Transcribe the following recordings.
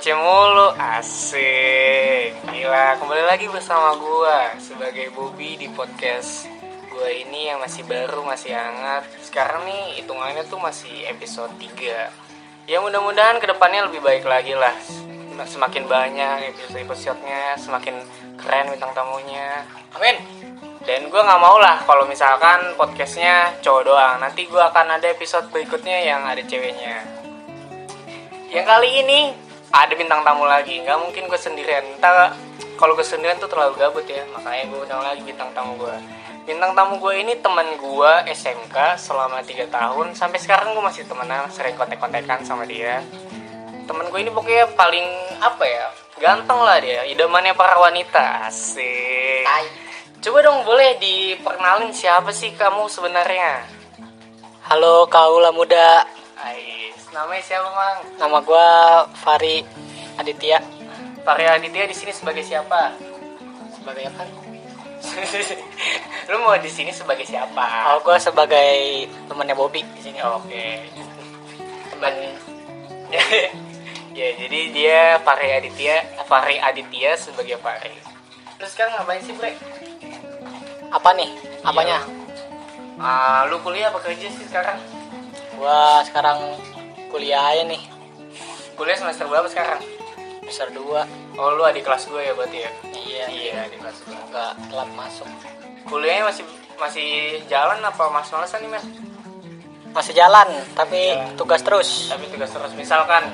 Moce mulu, asik. Gila, kembali lagi bersama gua sebagai Bobby di podcast gua ini yang masih baru, masih hangat. Sekarang nih hitungannya tuh masih episode 3. Ya mudah-mudahan ke depannya lebih baik lagi lah. Semakin banyak episode-episodenya, semakin keren bintang tamunya. Amin. Dan gue nggak mau lah kalau misalkan podcastnya cowok doang. Nanti gue akan ada episode berikutnya yang ada ceweknya. Yang kali ini ada bintang tamu lagi. Nggak mungkin gue sendirian. Ntar kalau gue sendirian tuh terlalu gabut ya. Makanya gue undang lagi bintang tamu gue. Bintang tamu gue ini teman gue SMK selama 3 tahun. Sampai sekarang gue masih temenan, sering kontek-kontekan sama dia. Temen gue ini pokoknya paling apa ya? Ganteng lah dia, idamannya para wanita. Asik. Coba dong boleh diperkenalin siapa sih kamu sebenarnya? Halo kaula muda, Ais, namanya siapa mang? nama gua Fari Aditya. Fahri Aditya di sini sebagai siapa? Sebagai apa? Lu mau di sini sebagai siapa? Oh, gua sebagai temannya Bobby di sini. Oke. Teman. ya, jadi dia Fahri Aditya, Fahri Aditya sebagai Fahri. Terus sekarang ngapain sih, Bre? Apa nih? Apanya? Ah, lu kuliah apa kerja sih sekarang? Gua sekarang kuliah aja nih, Kuliah semester berapa sekarang? besar 2. Oh, lu adik kelas gue ya berarti ya? Iya, Iya, adik kelas gue. Enggak telat masuk. Kuliahnya masih masih jalan apa mas-malasan nih, Mas? Masih jalan, tapi Jalan. tugas terus. Tapi tugas terus misalkan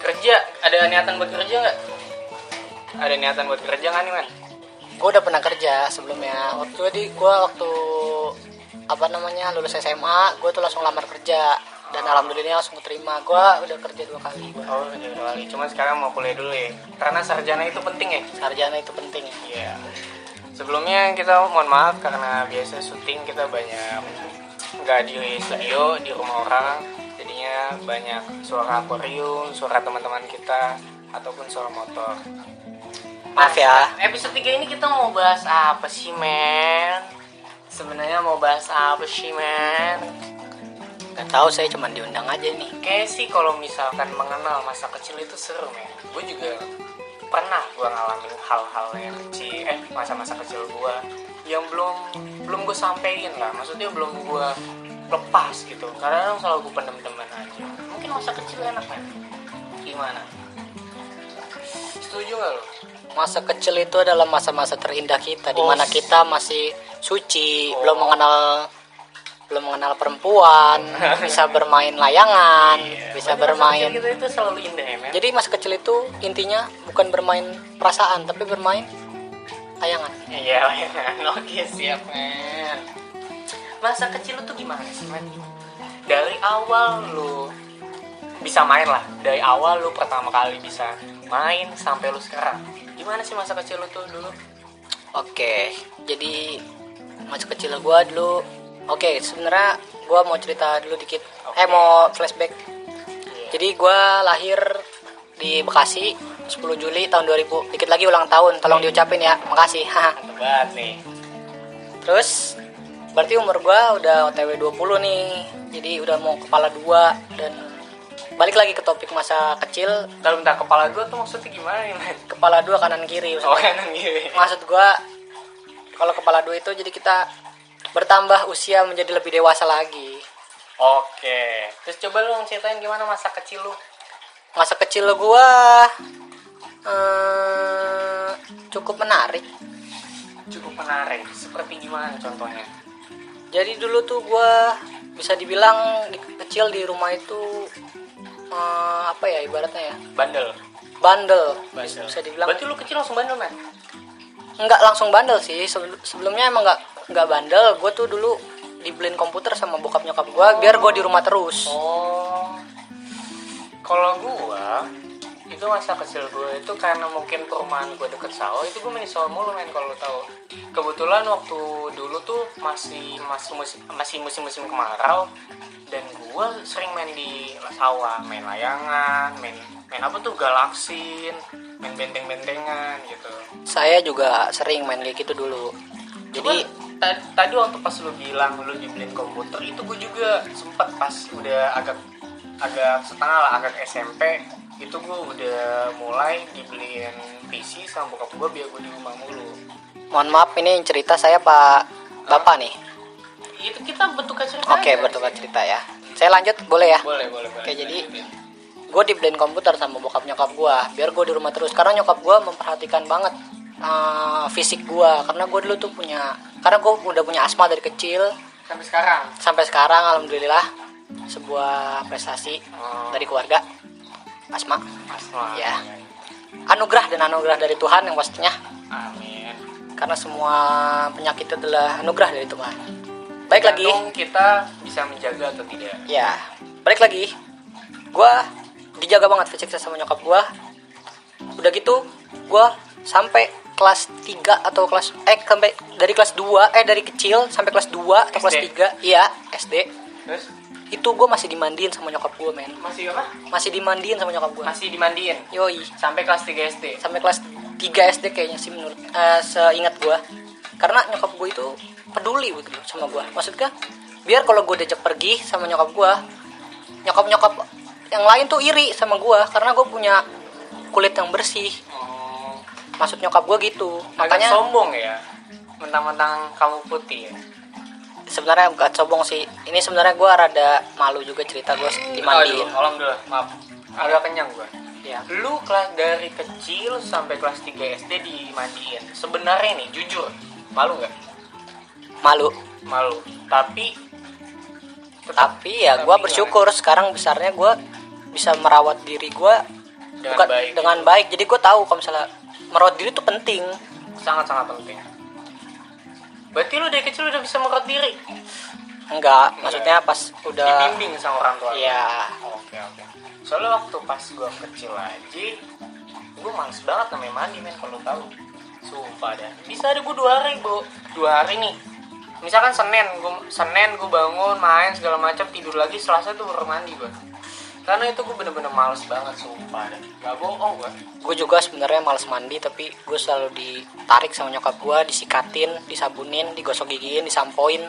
kerja, ada niatan buat kerja nggak? Ada niatan buat kerja nggak nih, Man? Gua udah pernah kerja sebelumnya. Waktu di gua waktu apa namanya lulus SMA, gua tuh langsung lamar kerja dan alhamdulillah langsung terima. Gua udah kerja dua kali. Gua. Oh, kerja dua kali. Cuman sekarang mau kuliah dulu ya. Karena sarjana itu penting ya. Sarjana itu penting. Iya. Sebelumnya kita mohon maaf karena biasa syuting kita banyak nggak di studio di rumah orang jadinya banyak suara aquarium suara teman-teman kita ataupun suara motor Maaf ya. episode 3 ini kita mau bahas apa sih men sebenarnya mau bahas apa sih men Gak tahu saya cuma diundang aja nih. kayak sih kalau misalkan mengenal masa kecil itu seru men. Gue juga pernah gue ngalamin hal-hal yang kecil eh masa-masa kecil gue yang belum belum gue sampein lah. Maksudnya belum gue lepas gitu. Karena selalu gue pendem-pendeman aja. Mungkin masa kecil enak men. Gimana? Setuju gak lo Masa kecil itu adalah masa-masa terindah kita di Oh, mana s- kita masih suci, Oh. belum mengenal belum mengenal perempuan, bisa bermain layangan, bisa Berarti masa bermain. kecil kita itu selalu indah ya Jadi masa kecil itu intinya bukan bermain perasaan, tapi bermain layangan. Iya, oke siap men. Masa kecil lu tuh gimana sih men? Dari awal lu bisa main lah. Dari awal lu pertama kali bisa main sampai lu sekarang. Gimana sih masa kecil lu tuh dulu? Oke, jadi masa kecil gua dulu Oke, sebenarnya gua mau cerita dulu dikit. Oke. Eh mau flashback. Iya. Jadi gua lahir di Bekasi 10 Juli tahun 2000. Dikit lagi ulang tahun, tolong diucapin ya. Makasih. Banget nih. Terus berarti umur gua udah OTW 20 nih. Jadi udah mau kepala dua dan balik lagi ke topik masa kecil, Kalau bentar kepala gua tuh maksudnya gimana nih men? kepala dua kanan kiri. Oh Maksudnya, kanan gini. maksud gua kalau kepala dua itu jadi kita bertambah usia menjadi lebih dewasa lagi. Oke. Terus coba lu ceritain gimana masa kecil lu? Masa kecil gua eh, cukup menarik. Cukup menarik. Seperti gimana contohnya? Jadi dulu tuh gua bisa dibilang di, kecil di rumah itu eh, apa ya ibaratnya ya Bandel. bandel Bandel. bisa dibilang Berarti lu kecil langsung bandel men? nggak langsung bandel sih Sebelum- sebelumnya emang nggak nggak bandel gue tuh dulu dibeliin komputer sama bokap nyokap gue biar gue di rumah terus. Oh. Kalau gua itu masa kecil gue itu karena mungkin perumahan gue deket sawah itu gue main sawah mulu men kalau lo tahu. Kebetulan waktu dulu tuh masih masih musim masih musim musim kemarau dan gue sering main di sawah main layangan main main apa tuh galaksin main benteng bentengan gitu. Saya juga sering main kayak gitu dulu. Jadi Cuman, ta- tadi waktu pas lu bilang lu dibeliin komputer itu gue juga sempet pas udah agak agak setengah lah agak SMP itu gue udah mulai dibeliin PC sama bokap gue biar gue di rumah mulu. Mohon maaf ini cerita saya pak bapak nih. Itu kita bentuk cerita oke bertukar cerita ya. Saya lanjut boleh ya? Boleh boleh boleh. Oke, jadi- gue dibeliin komputer sama bokap nyokap gue biar gue di rumah terus. Karena nyokap gue memperhatikan banget eh, fisik gue karena gue dulu tuh punya karena gue udah punya asma dari kecil. Sampai sekarang? Sampai sekarang alhamdulillah. Sebuah prestasi Oh. dari keluarga. Asma. Asma. ya. Anugerah dan anugerah dari Tuhan yang pastinya. Amin. Karena semua penyakit itu adalah anugerah dari Tuhan. Baik lagi. kita bisa menjaga atau tidak? Ya. Balik lagi. Gue dijaga banget fisik saya sama nyokap gue udah gitu gue sampai kelas 3 atau kelas eh sampai dari kelas 2 eh dari kecil sampai kelas 2 atau kelas SD? 3 iya SD terus? Itu gue masih dimandiin sama nyokap gue men. Masih apa? Masih dimandiin sama nyokap gue masih dimandiin? Yoi. Sampai kelas 3 SD sampai kelas 3 SD kayaknya sih menurut eh, seingat gue karena nyokap gue itu peduli begitu sama gue maksudnya biar kalau gue diajak pergi sama nyokap gue nyokap nyokap yang lain tuh iri sama gue karena gue punya kulit yang bersih. Oh, maksud nyokap gue gitu. Agak makanya sombong ya mentang-mentang kamu putih ya. Sebenarnya gak sombong sih. Ini sebenarnya gue rada malu juga cerita gue dimandiin. Aduh, alhamdulillah maaf. Agak kenyang gue ya lu kelas dari kecil sampai kelas 3 SD dimandiin. Sebenarnya nih jujur malu nggak? Malu. Malu. Tapi tetap tapi ya gue bersyukur sekarang besarnya gue bisa merawat diri gue Dengan bukan baik. dengan baik. Jadi gue tahu kalau misalnya merawat diri itu penting. Sangat-sangat penting. Berarti lu dari kecil udah bisa merawat diri? Enggak maksudnya pas udah dibimbing sama orang tua ya oke oke. Soalnya waktu pas gua kecil aja gua males banget namanya mandi men kalau tahu. Sumpah dah bisa ada gua dua hari bu dua hari nih. Misalkan senin gua senin gua bangun main segala macam tidur lagi selasa tuh baru mandi gua karena itu gua bener-bener males banget sumpah. Dah gak bohong gua. Gue juga sebenarnya males mandi tapi gue selalu ditarik sama nyokap gue disikatin disabunin digosok gigiin disampoin.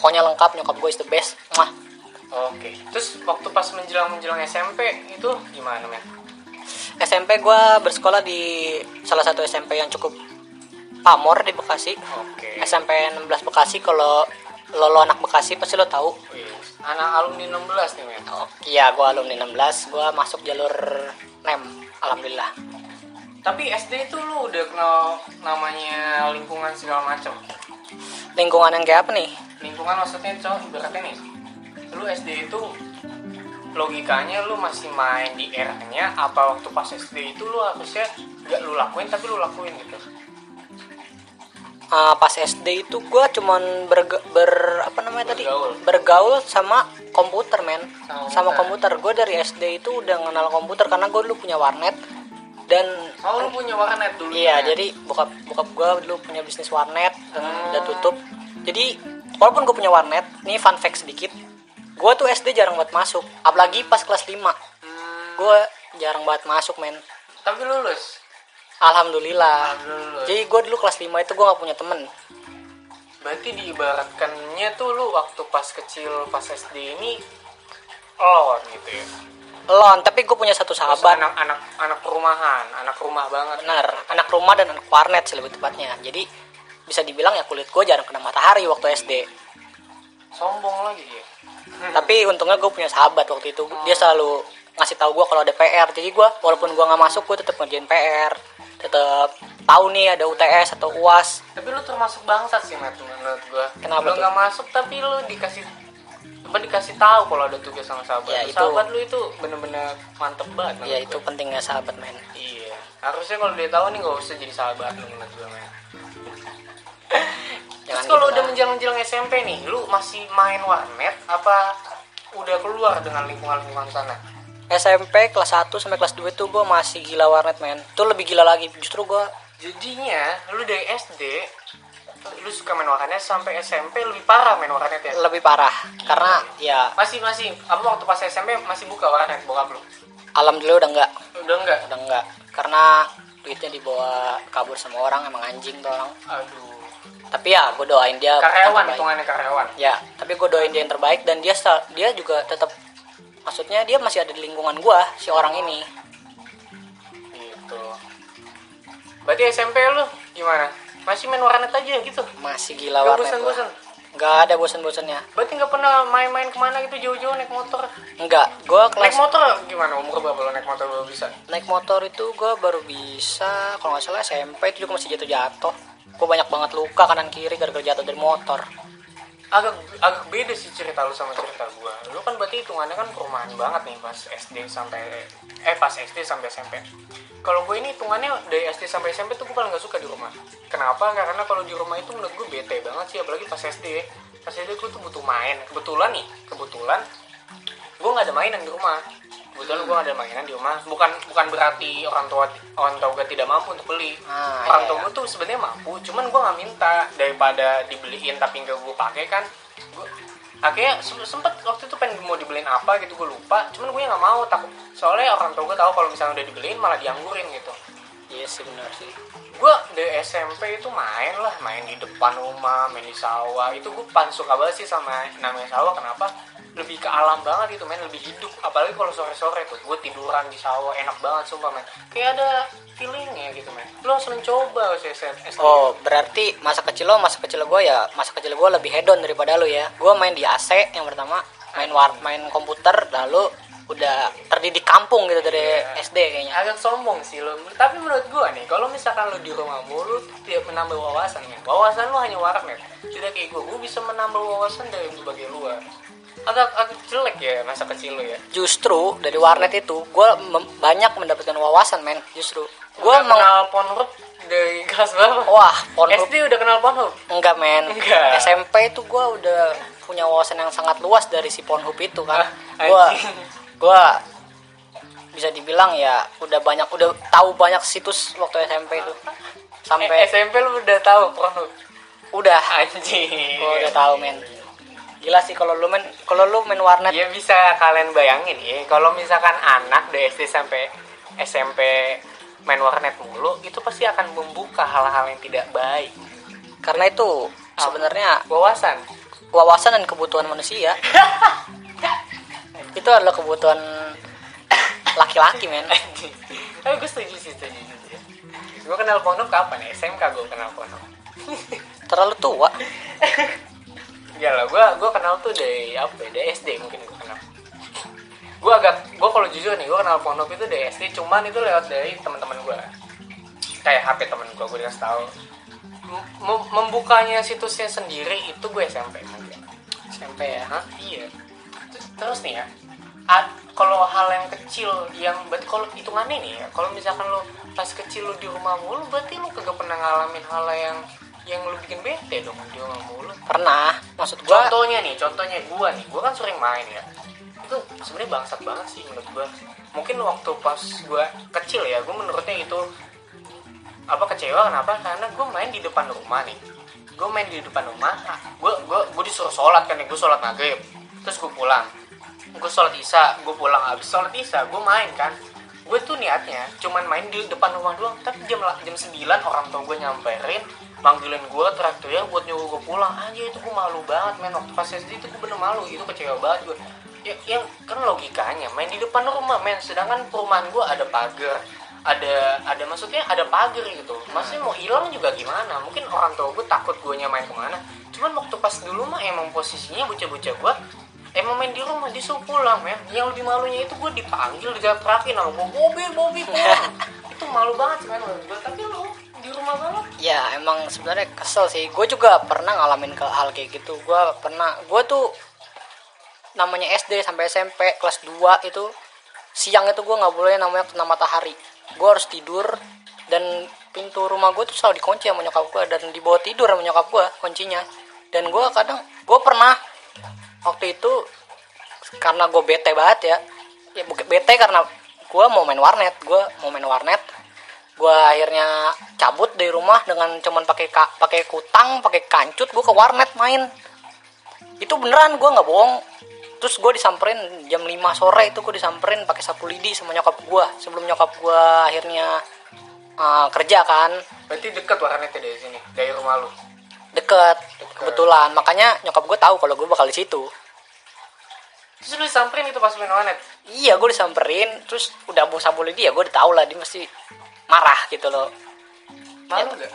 Pokoknya lengkap nyokap gue is the best. Mwah. oke. Terus waktu pas menjelang menjelang SMP itu gimana men? SMP gue bersekolah di salah satu SMP yang cukup pamor di Bekasi. Oke. SMP 16 Bekasi kalau lo, lo anak Bekasi pasti lo tahu. Wih, anak alumni 16 nih men Oh, iya, gue alumni 16, gue masuk jalur NEM, alhamdulillah. Tapi SD itu lu udah kenal namanya lingkungan segala macam. Lingkungan yang kayak apa nih? Lingkungan maksudnya cowok ibaratnya nih. Lu SD itu logikanya lu masih main di eranya apa waktu pas SD itu lu harusnya gak lu lakuin tapi lu lakuin gitu. Uh, pas SD itu gue cuman berga- ber apa namanya tadi? Bergaul. bergaul sama komputer men. Sama sama komputer. gue dari SD itu udah kenal komputer karena gue dulu punya warnet. Dan Oh lu punya warnet dulu. iya jadi bokap bokap gue dulu punya bisnis warnet dan udah tutup. Jadi walaupun gue punya warnet nih fun fact sedikit. Gue tuh SD jarang buat masuk apalagi pas kelas 5 Hmm, gue jarang banget masuk men. Tapi lulus. Alhamdulillah Lulus. jadi gue dulu kelas 5 itu gue gak punya temen Berarti diibaratkannya tuh lu waktu pas kecil pas SD ini lon gitu ya. lon tapi gue punya satu sahabat anak-anak anak rumahan, anak rumah banget. benar anak rumah dan anak warnet sih lebih tepatnya jadi bisa dibilang ya kulit gue jarang kena matahari waktu SD Sombong lagi dia. tapi untungnya gue punya sahabat waktu itu dia selalu ngasih tahu gue kalau ada PR jadi gue walaupun gue nggak masuk gue tetap ngerjain PR tetap tahu nih ada UTS atau UAS Tapi lu termasuk bangsat sih Matt menurut gua. Kenapa Lu nggak masuk tapi lu dikasih apa dikasih tahu kalau ada tugas sama sahabat. Ya, itu. Sahabat lu itu bener-bener mantep banget. menurut ya itu pentingnya sahabat men Iya. Harusnya kalau dia tahu nih gak usah jadi sahabat lu menurut gua men. Terus kalau gitu udah lah. menjelang-menjelang SMP nih, lu masih main warnet apa udah keluar dengan lingkungan-lingkungan sana? SMP kelas 1 sampai kelas 2 itu gue masih gila warnet men itu lebih gila lagi justru gue Jadinya lu dari SD lu suka main warnet sampai SMP lebih parah main warnet ya? lebih parah karena ya Masih masih apa waktu pas SMP masih buka warnet bokap lu? alhamdulillah udah enggak Udah enggak? udah enggak karena duitnya dibawa kabur sama orang emang anjing tuh orang Aduh. tapi ya gue doain dia Karyawan hitungannya karyawan. ya tapi gue doain dia yang terbaik dan dia dia juga tetap maksudnya dia masih ada di lingkungan gue si orang ini. Gitu. Berarti SMP lu gimana? Masih main warnet aja gitu? Masih gila Gak warnet gua. bosan-bosan? Nggak ada bosan-bosannya. Berarti nggak pernah main-main ke mana gitu? Jauh-jauh naik motor? Nggak gue naik kelas motor gimana? Umur berapa lo naik motor baru bisa? Naik motor itu gue baru bisa kalau nggak salah SMP itu juga masih jatuh-jatuh. Gue banyak banget luka kanan kiri gara-gara jatuh dari motor agak agak beda sih cerita lu sama cerita gua. Lu kan berarti hitungannya kan perumahan banget nih pas SD sampai eh pas SD sampai SMP kalau gue ini hitungannya dari SD sampai SMP tuh gue paling gak suka di rumah. Kenapa? Karena kalau di rumah itu menurut gue bete banget sih apalagi pas SD pas SD gue tuh butuh main. Kebetulan nih kebetulan gue nggak ada mainan di rumah. Kebetulan gue ada mainan di rumah. Bukan bukan berarti orang tua orang tua gue tidak mampu untuk beli. Ah, orang iya, tua iya. gue tuh sebenarnya mampu cuman gue nggak minta daripada dibeliin tapi nggak gue pakai kan. Gue akhirnya sem- sempet waktu itu pengen mau dibeliin apa gitu gue lupa. Cuman gue nggak mau takut. Soalnya orang tua gue tahu kalau misalnya udah dibeliin malah dianggurin gitu. Iya sih benar sih. Gue dari SMP itu main lah main di depan rumah main di sawah. Itu gue paling suka banget sih sama namanya sawah. Kenapa lebih ke alam banget gitu main lebih hidup. Apalagi kalau sore sore tuh gue tiduran di sawah enak banget sumpah main kayak ada feelingnya gitu main lo harus mencoba sih oh berarti masa kecil lo masa kecil gue ya masa kecil gue lebih hedon daripada lo ya. Gue main di AC yang pertama main war main komputer lalu udah terdidik kampung gitu dari Iya. SD kayaknya. Agak sombong sih lo. Tapi menurut gue nih kalau misalkan lo di rumah mulu tidak menambah wawasan ya wawasan lo hanya warnet. Tidak kayak gue gue bisa menambah wawasan dari berbagai luar agak agak jelek ya masa kecil lo ya justru dari warnet itu gue banyak mendapatkan wawasan men justru gue Udah meng kenal Pornhub dari kelas berapa? wah Pornhub SD udah kenal Pornhub? enggak men Enggak. SMP itu gue udah punya wawasan yang sangat luas dari si Pornhub itu kan Ah, gue anjing. gue bisa dibilang ya udah banyak udah tahu banyak situs waktu SMP itu Eh, sampai SMP lu udah tahu Pornhub? udah Anjing. gue udah tahu men gila sih kalau lu main kalau lu main warnet Ya bisa kalian bayangin ya, kalau misalkan anak dari SD sampai SMP main warnet mulu, itu pasti akan membuka hal-hal yang tidak baik. karena itu sebenarnya Wawasan. wawasan dan kebutuhan manusia itu adalah kebutuhan laki-laki men. Tapi gue setuju sih, setuju. setuju. Gue kenal Pornhub kapan ya? SMK gue kenal Pornhub. terlalu tua Enggak lah, gue gue kenal tuh dari apa ya? Dari SD mungkin gue kenal. Gue agak, gue kalau jujur nih, gue kenal Pornhub itu dari SD, cuman itu lewat dari teman-teman gue. Kayak HP temen gue, gue dikasih tahu. Mem- mem- membukanya situsnya sendiri itu gue SMP mungkin. SMP ya Hah? Iya. Terus nih ya, kalau hal yang kecil yang berarti kalau hitungannya nih ya, kalau misalkan lo pas kecil lo di rumah mulu, berarti lo kagak pernah ngalamin hal yang yang lo bikin bete dong di rumah mulu. pernah maksud gua Contohnya nih, contohnya gua nih, gua kan sering main ya. Itu sebenarnya bangsat banget sih menurut gua. Mungkin waktu pas gua kecil ya, gua menurutnya itu apa kecewa kenapa? Karena gua main di depan rumah nih. Gua main di depan rumah, ah, gua gua gua disuruh sholat kan, nih, gua sholat maghrib, terus gua pulang. Gua sholat isya, gua pulang habis sholat isya, gua main kan. Gue tuh niatnya cuman main di depan rumah doang, tapi jam jam 9 orang tua gue nyamperin, manggilin gue traktir buat nyuruh gue pulang. Aja itu gue malu banget men. Waktu pas SD itu gue bener malu itu kecewa banget gue. Ya, yang kan logikanya main di depan rumah men. Sedangkan perumahan gue ada pagar ada ada maksudnya ada pagar gitu. Maksudnya mau hilang juga gimana? Mungkin orang tua gue takut gue main ke mana. Cuman waktu pas dulu mah emang posisinya bocah-bocah gue emang main di rumah disuruh pulang men. Yang lebih malunya itu gue dipanggil digaprakin sama gue Bobby Bobby pulang. Itu malu banget sih gue tapi lu di rumah banget. Ya emang sebenarnya kesel sih. Gue juga pernah ngalamin ke hal kayak gitu. Gue pernah gue tuh namanya SD sampai SMP kelas 2 itu siang itu gue nggak boleh namanya kena matahari. Gue harus tidur dan pintu rumah gue tuh selalu dikunci sama nyokap gue dan dibawa tidur sama nyokap gue kuncinya. Dan gue kadang gue pernah waktu itu karena gue bete banget ya. Ya bete karena gue mau main warnet. Gue mau main warnet. Gue akhirnya cabut dari rumah dengan cuman pakai ka- pakai kutang pakai kancut gue ke warnet main. Itu beneran gue nggak bohong. Terus gue disamperin jam 5 sore itu gue disamperin pakai sapu lidi sama nyokap gue sebelum nyokap gue akhirnya uh, kerja kan. Berarti deket warnetnya dari sini dari rumah lu deket. Kebetulan. Makanya nyokap gue tahu kalau gue bakal di situ. Terus lu samperin itu pas main warnet iya gue disamperin. Terus udah mau sabulin dia gue udah tau lah dia mesti marah gitu loh. Malu gak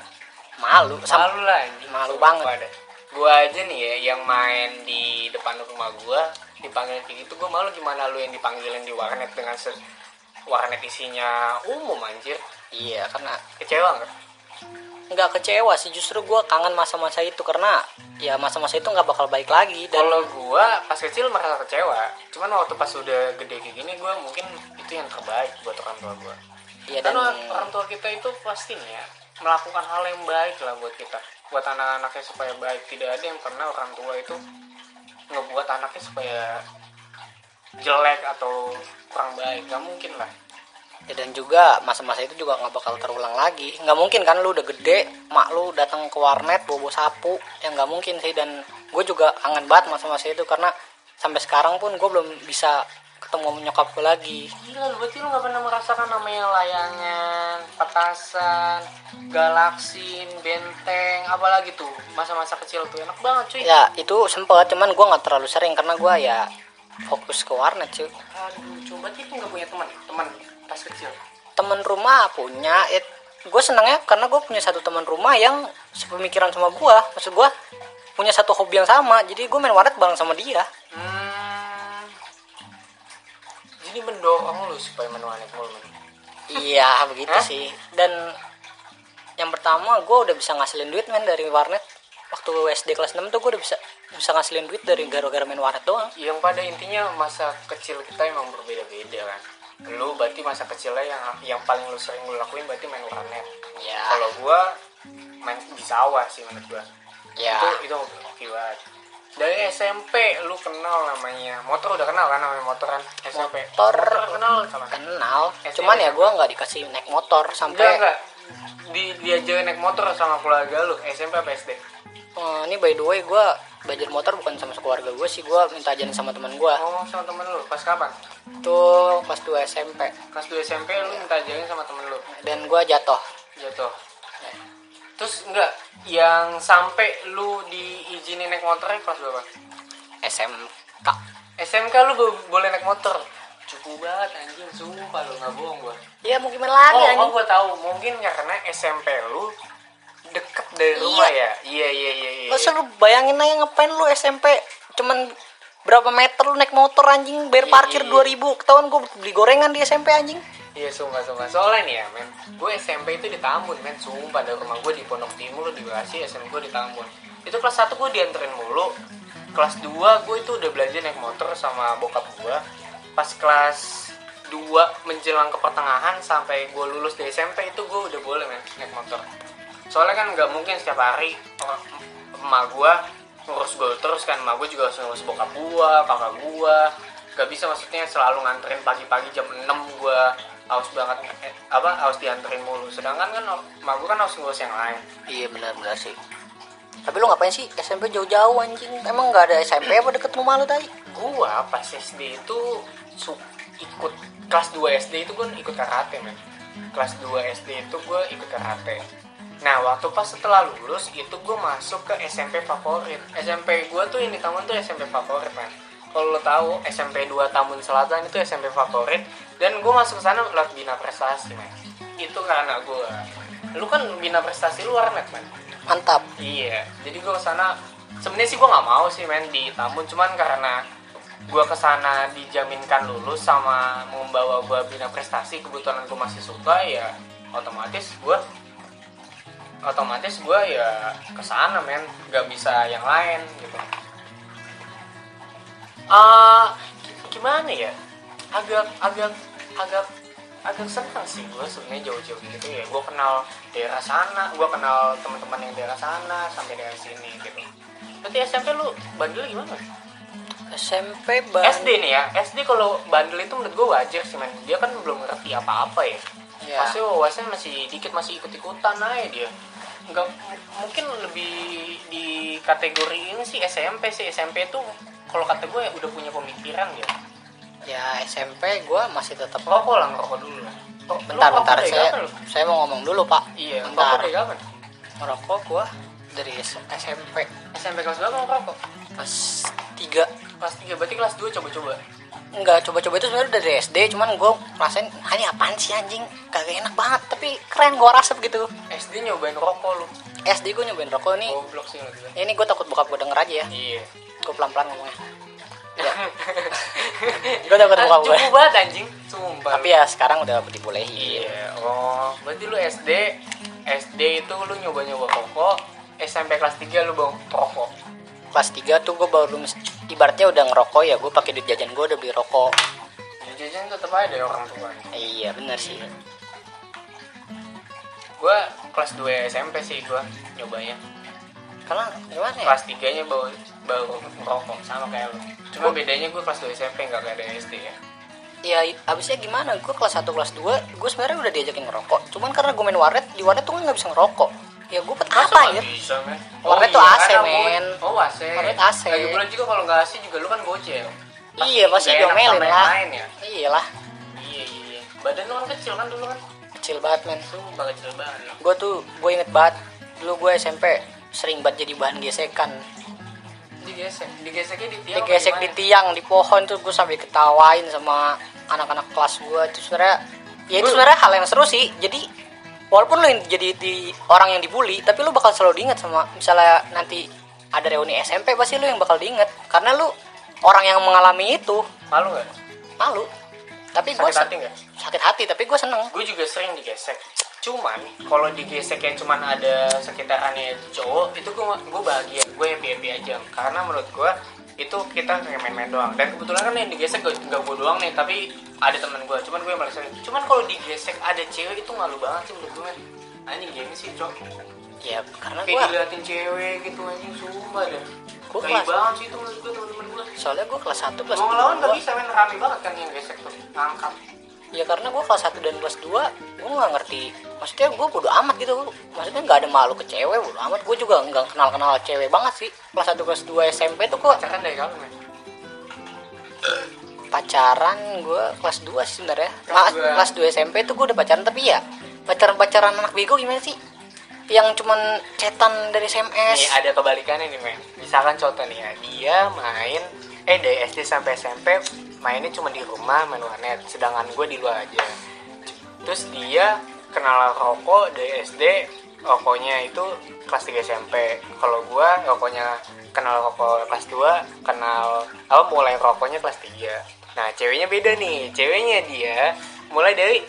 malu. Sam- malu lah anjing. malu Sumpah banget. gua aja nih ya yang main di depan rumah gua dipanggil kayak gitu gua malu gimana lu yang dipanggilin di warnet dengan warnet isinya umum anjir. Iya karena kecewa nggak nggak kecewa sih. Justru gue kangen masa-masa itu karena ya masa-masa itu nggak bakal baik lagi dan kalau gua pas kecil merasa kecewa. Cuman waktu pas udah gede kayak gini gua mungkin itu yang terbaik buat orang tua gua. Ya dan karena orang tua kita itu pasti nih ya melakukan hal yang baik lah buat kita. Buat anak-anaknya supaya baik. Tidak ada yang pernah orang tua itu ngebuat anaknya supaya jelek atau kurang baik. Nggak mungkin lah ya dan juga masa-masa itu juga nggak bakal terulang lagi. Nggak mungkin kan lu udah gede mak lu datang ke warnet bawa sapu. Ya nggak mungkin sih. Dan gue juga kangen banget masa-masa itu karena sampai sekarang pun gue belum bisa ketemu nyokap gue lagi. Gila lu berarti lu nggak pernah merasakan namanya layangan petasan galaksin benteng apalagi tuh masa-masa kecil tuh. Enak banget cuy. Ya itu sempet cuman gue nggak terlalu sering karena gue ya fokus ke warnet cuy. Aduh coba itu nggak punya teman teman pas kecil temen rumah punya ya gue senangnya karena gue punya satu teman rumah yang sepemikiran sama gue maksud gue punya satu hobi yang sama jadi gue main warnet bareng sama dia Hmm. Jadi mendorong lu supaya main warnet mulu. iya begitu Hah? sih dan yang pertama gue udah bisa ngasilin duit men dari warnet waktu SD kelas 6 tuh gue udah bisa bisa ngasilin duit dari gara-gara main warnet doang Yang pada intinya masa kecil kita emang berbeda-beda kan. Lu berarti masa kecilnya yang yang paling lu sering lu lakuin berarti main warnet. ya Kalau gua main di sawah sih menurut gua. ya Itu itu oke banget. Dari SMP lu kenal namanya motor udah kenal kan namanya motor kan SMP. Motor. kenal sama kenal SD cuman ya gue nggak dikasih naik motor Enggak sampai enggak. Di diajarin naik motor sama keluarga lu SMP apa SD? Eh, ini by the way gue belajar motor bukan sama keluarga gue sih gue minta ajarin sama teman gue Oh sama temen lu? Pas kapan? tuh kelas 2 SMP kelas 2 SMP lu minta ajarin sama temen lu? Dan gue jatuh. Jatuh. Terus enggak yang sampai lu diizinin naik motornya kelas berapa? SMK SMK lu bo- boleh naik motor? Cukup banget anjing. Sumpah lu nggak bohong gua. Ya mau gimana lagi oh, oh anjing. gua tahu. Mungkin karena SMP lu deket dari rumah ya? Iya iya iya iya. Masa lu bayangin aja ngapain lu SMP cuman berapa meter lu naik motor anjing? Bayar Iya, parkir iya. 2000 ketahuan gue beli gorengan di SMP anjing. Iya sumpah sumpah. Soalnya nih ya men Gue SMP itu di Tambun men. Sumpah dari rumah gue di Pondok Timur di Bekasi SMP gue di Tambun. Itu kelas 1 gue dianterin mulu. Kelas 2 gue itu udah belajar naik motor sama bokap gue Pas kelas 2 menjelang ke pertengahan Sampai gue lulus di SMP itu gue udah boleh men naik motor Soalnya kan nggak mungkin setiap hari orang- Emak gue ngurus gue terus kan Emak gue juga harus ngurus bokap gue, kakak gue Gak bisa maksudnya selalu nganterin pagi-pagi jam 6 gue harus banget eh, apa harus dianterin mulu. Sedangkan kan emak gue kan harus ngurus yang lain. Iya benar-benar sih. Tapi lu ngapain sih? SMP jauh-jauh anjing. Emang nggak ada SMP apa deket rumah lu tadi gua pas SD itu su ikut kelas 2 SD itu gue ikut karate men. Kelas 2 SD itu gue ikut karate nah waktu pas setelah lulus itu gue masuk ke SMP favorit. SMP gue tuh ini taman tuh SMP favorit men. Kalau lo tahu SMP 2 Tambun Selatan itu SMP favorit. Dan gue masuk ke sana lewat bina prestasi men. Itu karena gue lu kan bina prestasi lu warnet men. Mantap. Iya, jadi gue ke sana sebenarnya sih gue nggak mau sih main di Tambun, cuman karena gue ke sana dijaminkan lulus sama membawa gue bina prestasi, kebetulan gue masih suka ya otomatis gue otomatis gue ya ke sana men, nggak bisa yang lain gitu. Ah, gimana ya? Agak agak agak agak senang sih gue sebenarnya jauh-jauh gitu ya. Gue kenal daerah sana gue kenal teman-teman yang daerah sana sampai daerah sini gitu. Berarti SMP lu bandel gimana? SMP ban SD nih ya. SD kalau bandel itu menurut gue wajar sih man dia kan belum ngerti apa-apa ya. Ya. pasti wawasannya masih dikit masih ikut-ikutan aja dia nggak mungkin lebih di kategori ini sih SMP sih. SMP tuh kalau kata gue ya udah punya pemikiran ya. Ya SMP gue masih tetap rokok lah ngerokok dulu lah Oh, lu bentar bentar. saya saya mau ngomong dulu pak. Iya bentar. ngerokok ngerokok gue dari SMP SMP kelas berapa ngerokok? Pas tiga. Kelas 3 berarti kelas 2 coba-coba Enggak, coba-coba itu sebenarnya dari SD, cuman gue rasain, "Ah, ini apaan sih anjing? Kagak enak banget, tapi keren gue rasep gitu. SD nyobain rokok lu SD gue nyobain rokok nih. goblok sih. Ini gue takut bokap gue denger aja ya. iya Gue pelan-pelan ngomongnya. Ya. gue takut bokap gue. cukup banget anjing sumpah Tapi ya sekarang udah dibolehin. iya oh berarti lu SD SD itu lu nyoba-nyoba rokok SMP kelas 3 lu bang rokok Kelas 3 tuh gue baru ibaratnya udah ngerokok ya, gue pakai duit jajan gue udah beli rokok. jajan tetep aja dari orang tua Iya bener sih. gue kelas 2 SMP sih gue nyobanya Karena gimana ya? kelas 3 nya baru baru ngerokok sama kayak lu cuma bedanya gue kelas 2 SMP nggak kayak ada SD ya Ya abisnya gimana? Gue kelas 1 kelas 2 gue sebenarnya udah diajakin ngerokok. Cuman karena gue main warnet di warnet tuh nggak bisa ngerokok. Ya gue buat Masa apa ya? bisa men Warnet tuh AC, karena men. oh AC Warnet AC. lagi pula juga kalau nggak AC juga lu kan bocil Iya pasti diomelin lah. lain ya Iyalah, iya iya iya. badan lu kan kecil kan dulu kan kecil banget men. sumpah kecil banget. Gue tuh gue inget banget dulu gue SMP sering banget jadi bahan gesekan. digesek digeseknya di tiang Digesek di tiang, di pohon tuh gue sampai ketawain sama anak-anak kelas gue. Itu sebenarnya ya itu sebenarnya hal yang seru sih. Jadi walaupun yang jadi di orang yang dibully, tapi lu bakal selalu diingat sama misalnya nanti ada reuni SMP pasti lu yang bakal diingat. Karena lu orang yang mengalami itu malu nggak? malu. Tapi gue sakit hati nggak? sakit hati tapi gue seneng. gue juga sering digesek. Cuman kalau digesek yang cuman ada sekitarannya cowok itu gue gue bahagia. Gue happy happy aja. Karena menurut gue itu kita kayak main-main doang. Dan kebetulan kan yang digesek gak, gak gue doang nih tapi ada temen gue cuman gue yang paling sering. Cuman kalau digesek ada cewek itu malu banget sih menurut gue men. Anjing gini sih cok. Ya karena kayak gue diliatin cewek gitu anjing sumpah dah Gua Gaya kelas- banget sih itu menurut gue temen-temen gue soalnya gue kelas 1 kelas mau ngelawan gak 2 bisa men rame banget kan yang gesek tuh ngangkat ya karena gue kelas 1 dan kelas 2 gue nggak ngerti. Maksudnya gue bodo amat gitu. Maksudnya nggak ada malu ke cewek bodo amat. Gue juga nggak kenal kenal cewek banget sih. Kelas 1 kelas 2 SMP tuh gue pacaran dari men pacaran gue kelas 2 sih sebenarnya. Kelas dua. kelas 2 SMP tuh gue udah pacaran tapi ya pacaran pacaran anak bego gimana sih? Yang cuman cetan dari Nih SMS ada kebalikannya nih men. Misalkan contoh nih ya Dia main Eh dari SD sampai SMP Mainnya cuma di rumah main warnet. Sedangkan gue di luar aja. Terus dia kenal rokok dari SD Rokoknya itu kelas 3 SMP Kalau gue rokoknya kenal rokok kelas 2 Kenal Apa mulai rokoknya kelas 3 Nah ceweknya beda nih. Ceweknya dia mulai dari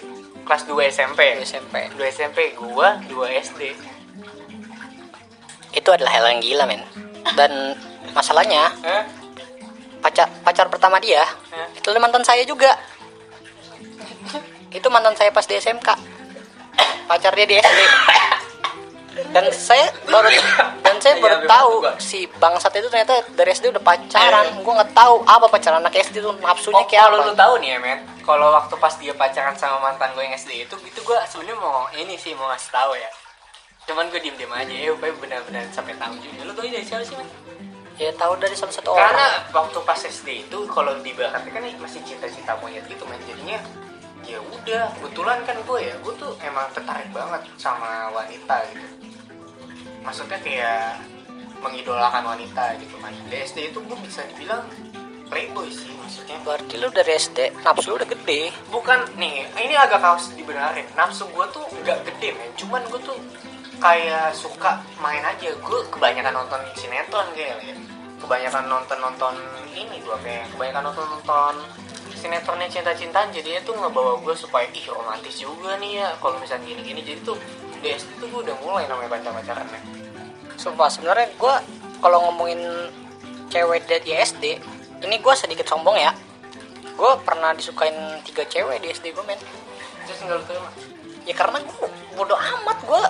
kelas 2 SMP 2 SMP 2 SMP gua 2 SD itu adalah hal yang gila men. Dan masalahnya Hah? pacar pacar pertama dia Hah? itu mantan saya juga itu mantan saya pas di SMK pacar dia di SD dan saya baru dan saya baru Iya, tahu si bangsat itu ternyata dari SD udah pacaran gue nggak tahu apa pacaran anak SD itu nafsunya Oh, kayak kalau apa lu tahu nih ya, men. Kalau waktu pas dia pacaran sama mantan gue yang SD itu, itu gue sebenarnya mau ini sih mau ngasih tahu ya. Cuman gue diem diem aja, ya upaya benar-benar sampai tahu juga. Lu ini dari siapa sih, men? Ya tahu dari salah satu Karena orang. waktu pas SD itu, kalau di Barat kan masih cinta-cinta monyet gitu, men. Jadinya ya udah kebetulan kan gue ya gue tuh emang tertarik banget sama wanita gitu. Maksudnya kayak mengidolakan wanita gitu kan di SD itu gue bisa dibilang playboy sih maksudnya. Berarti lu dari SD nafsu lu udah gede. Bukan nih ini agak harus dibenarin. Nafsu gue tuh nggak gede men. Cuman gue tuh kayak suka main aja. Gue kebanyakan nonton sinetron kayak ya. Kebanyakan nonton nonton ini gue kayak kebanyakan nonton nonton sinetronnya cinta-cintaan. Jadinya tuh ngebawa gue supaya ih romantis juga nih ya kalau misalnya gini-gini. Jadi tuh di SD tuh gue udah mulai namanya pacar-pacaran men Sumpah sebenarnya gue kalau ngomongin cewek dari SD ini gue sedikit sombong ya. Gue pernah disukain tiga cewek di SD gue men. Terus lu terima? Ya karena gue bodo amat gue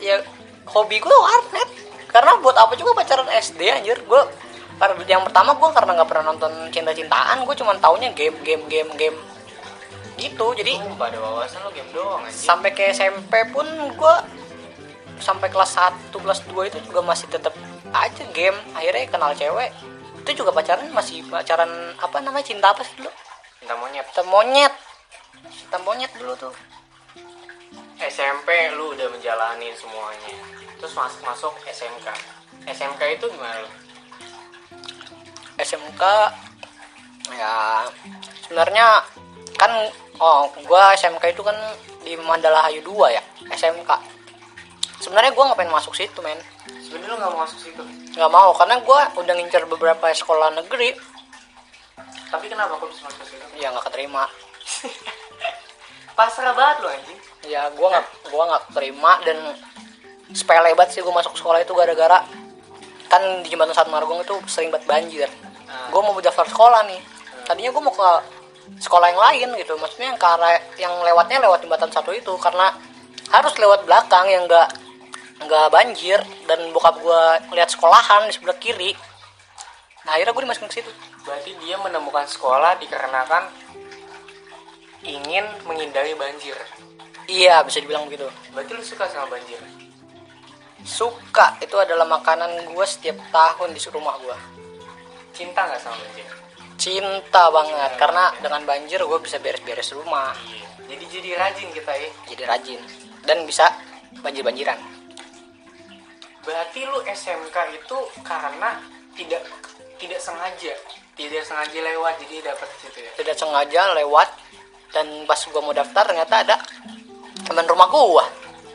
ya hobi gue warnet. Karena buat apa juga pacaran SD anjir? Gue yang pertama gue karena nggak pernah nonton cinta-cintaan gue cuma taunya game game game game. Gitu jadi Lu pada wawasan lo game doang aja sampai ke SMP pun gue sampai kelas 1 kelas 2 itu juga masih tetap aja game. Akhirnya kenal cewek. Itu juga pacaran masih pacaran apa namanya cinta apa sih dulu? Cinta monyet. Cinta monyet. Cinta monyet dulu tuh SMP lu udah menjalani semuanya. Terus masuk masuk SMK SMK itu gimana lu? SMK ya sebenarnya kan oh gua SMK itu kan di Mandala Hayu 2 ya SMK sebenarnya gua ngapain masuk situ men. Sebenarnya lu nggak mau masuk situ? Nggak mau karena gua udah ngincer beberapa sekolah negeri. Tapi kenapa kok bisa masuk situ? Ya nggak keterima. Pasrah banget lu anjing ya gua nggak gua nggak terima dan sepele banget sih gua masuk sekolah itu gara-gara kan di jembatan Satu Margong itu sering banget banjir. Ah. gua mau daftar sekolah nih. Tadinya gua mau ke sekolah yang lain gitu maksudnya yang arah yang lewatnya lewat jembatan satu itu karena harus lewat belakang yang enggak nggak banjir dan bokap gua lihat sekolahan di sebelah kiri. Nah akhirnya gue dimasukin ke situ. Berarti dia menemukan sekolah dikarenakan ingin menghindari banjir iya bisa dibilang begitu. Berarti lu suka sama banjir? Suka. Itu adalah makanan gue setiap tahun di rumah gue cinta nggak sama banjir? Cinta banget karena dengan banjir gue bisa beres-beres rumah. Iya. Jadi jadi rajin kita ya? Jadi rajin. Dan bisa banjir-banjiran. Berarti lu SMK itu karena tidak tidak sengaja? Tidak sengaja lewat jadi dapat situ ya? Tidak sengaja lewat dan pas gue mau daftar ternyata ada teman rumah gue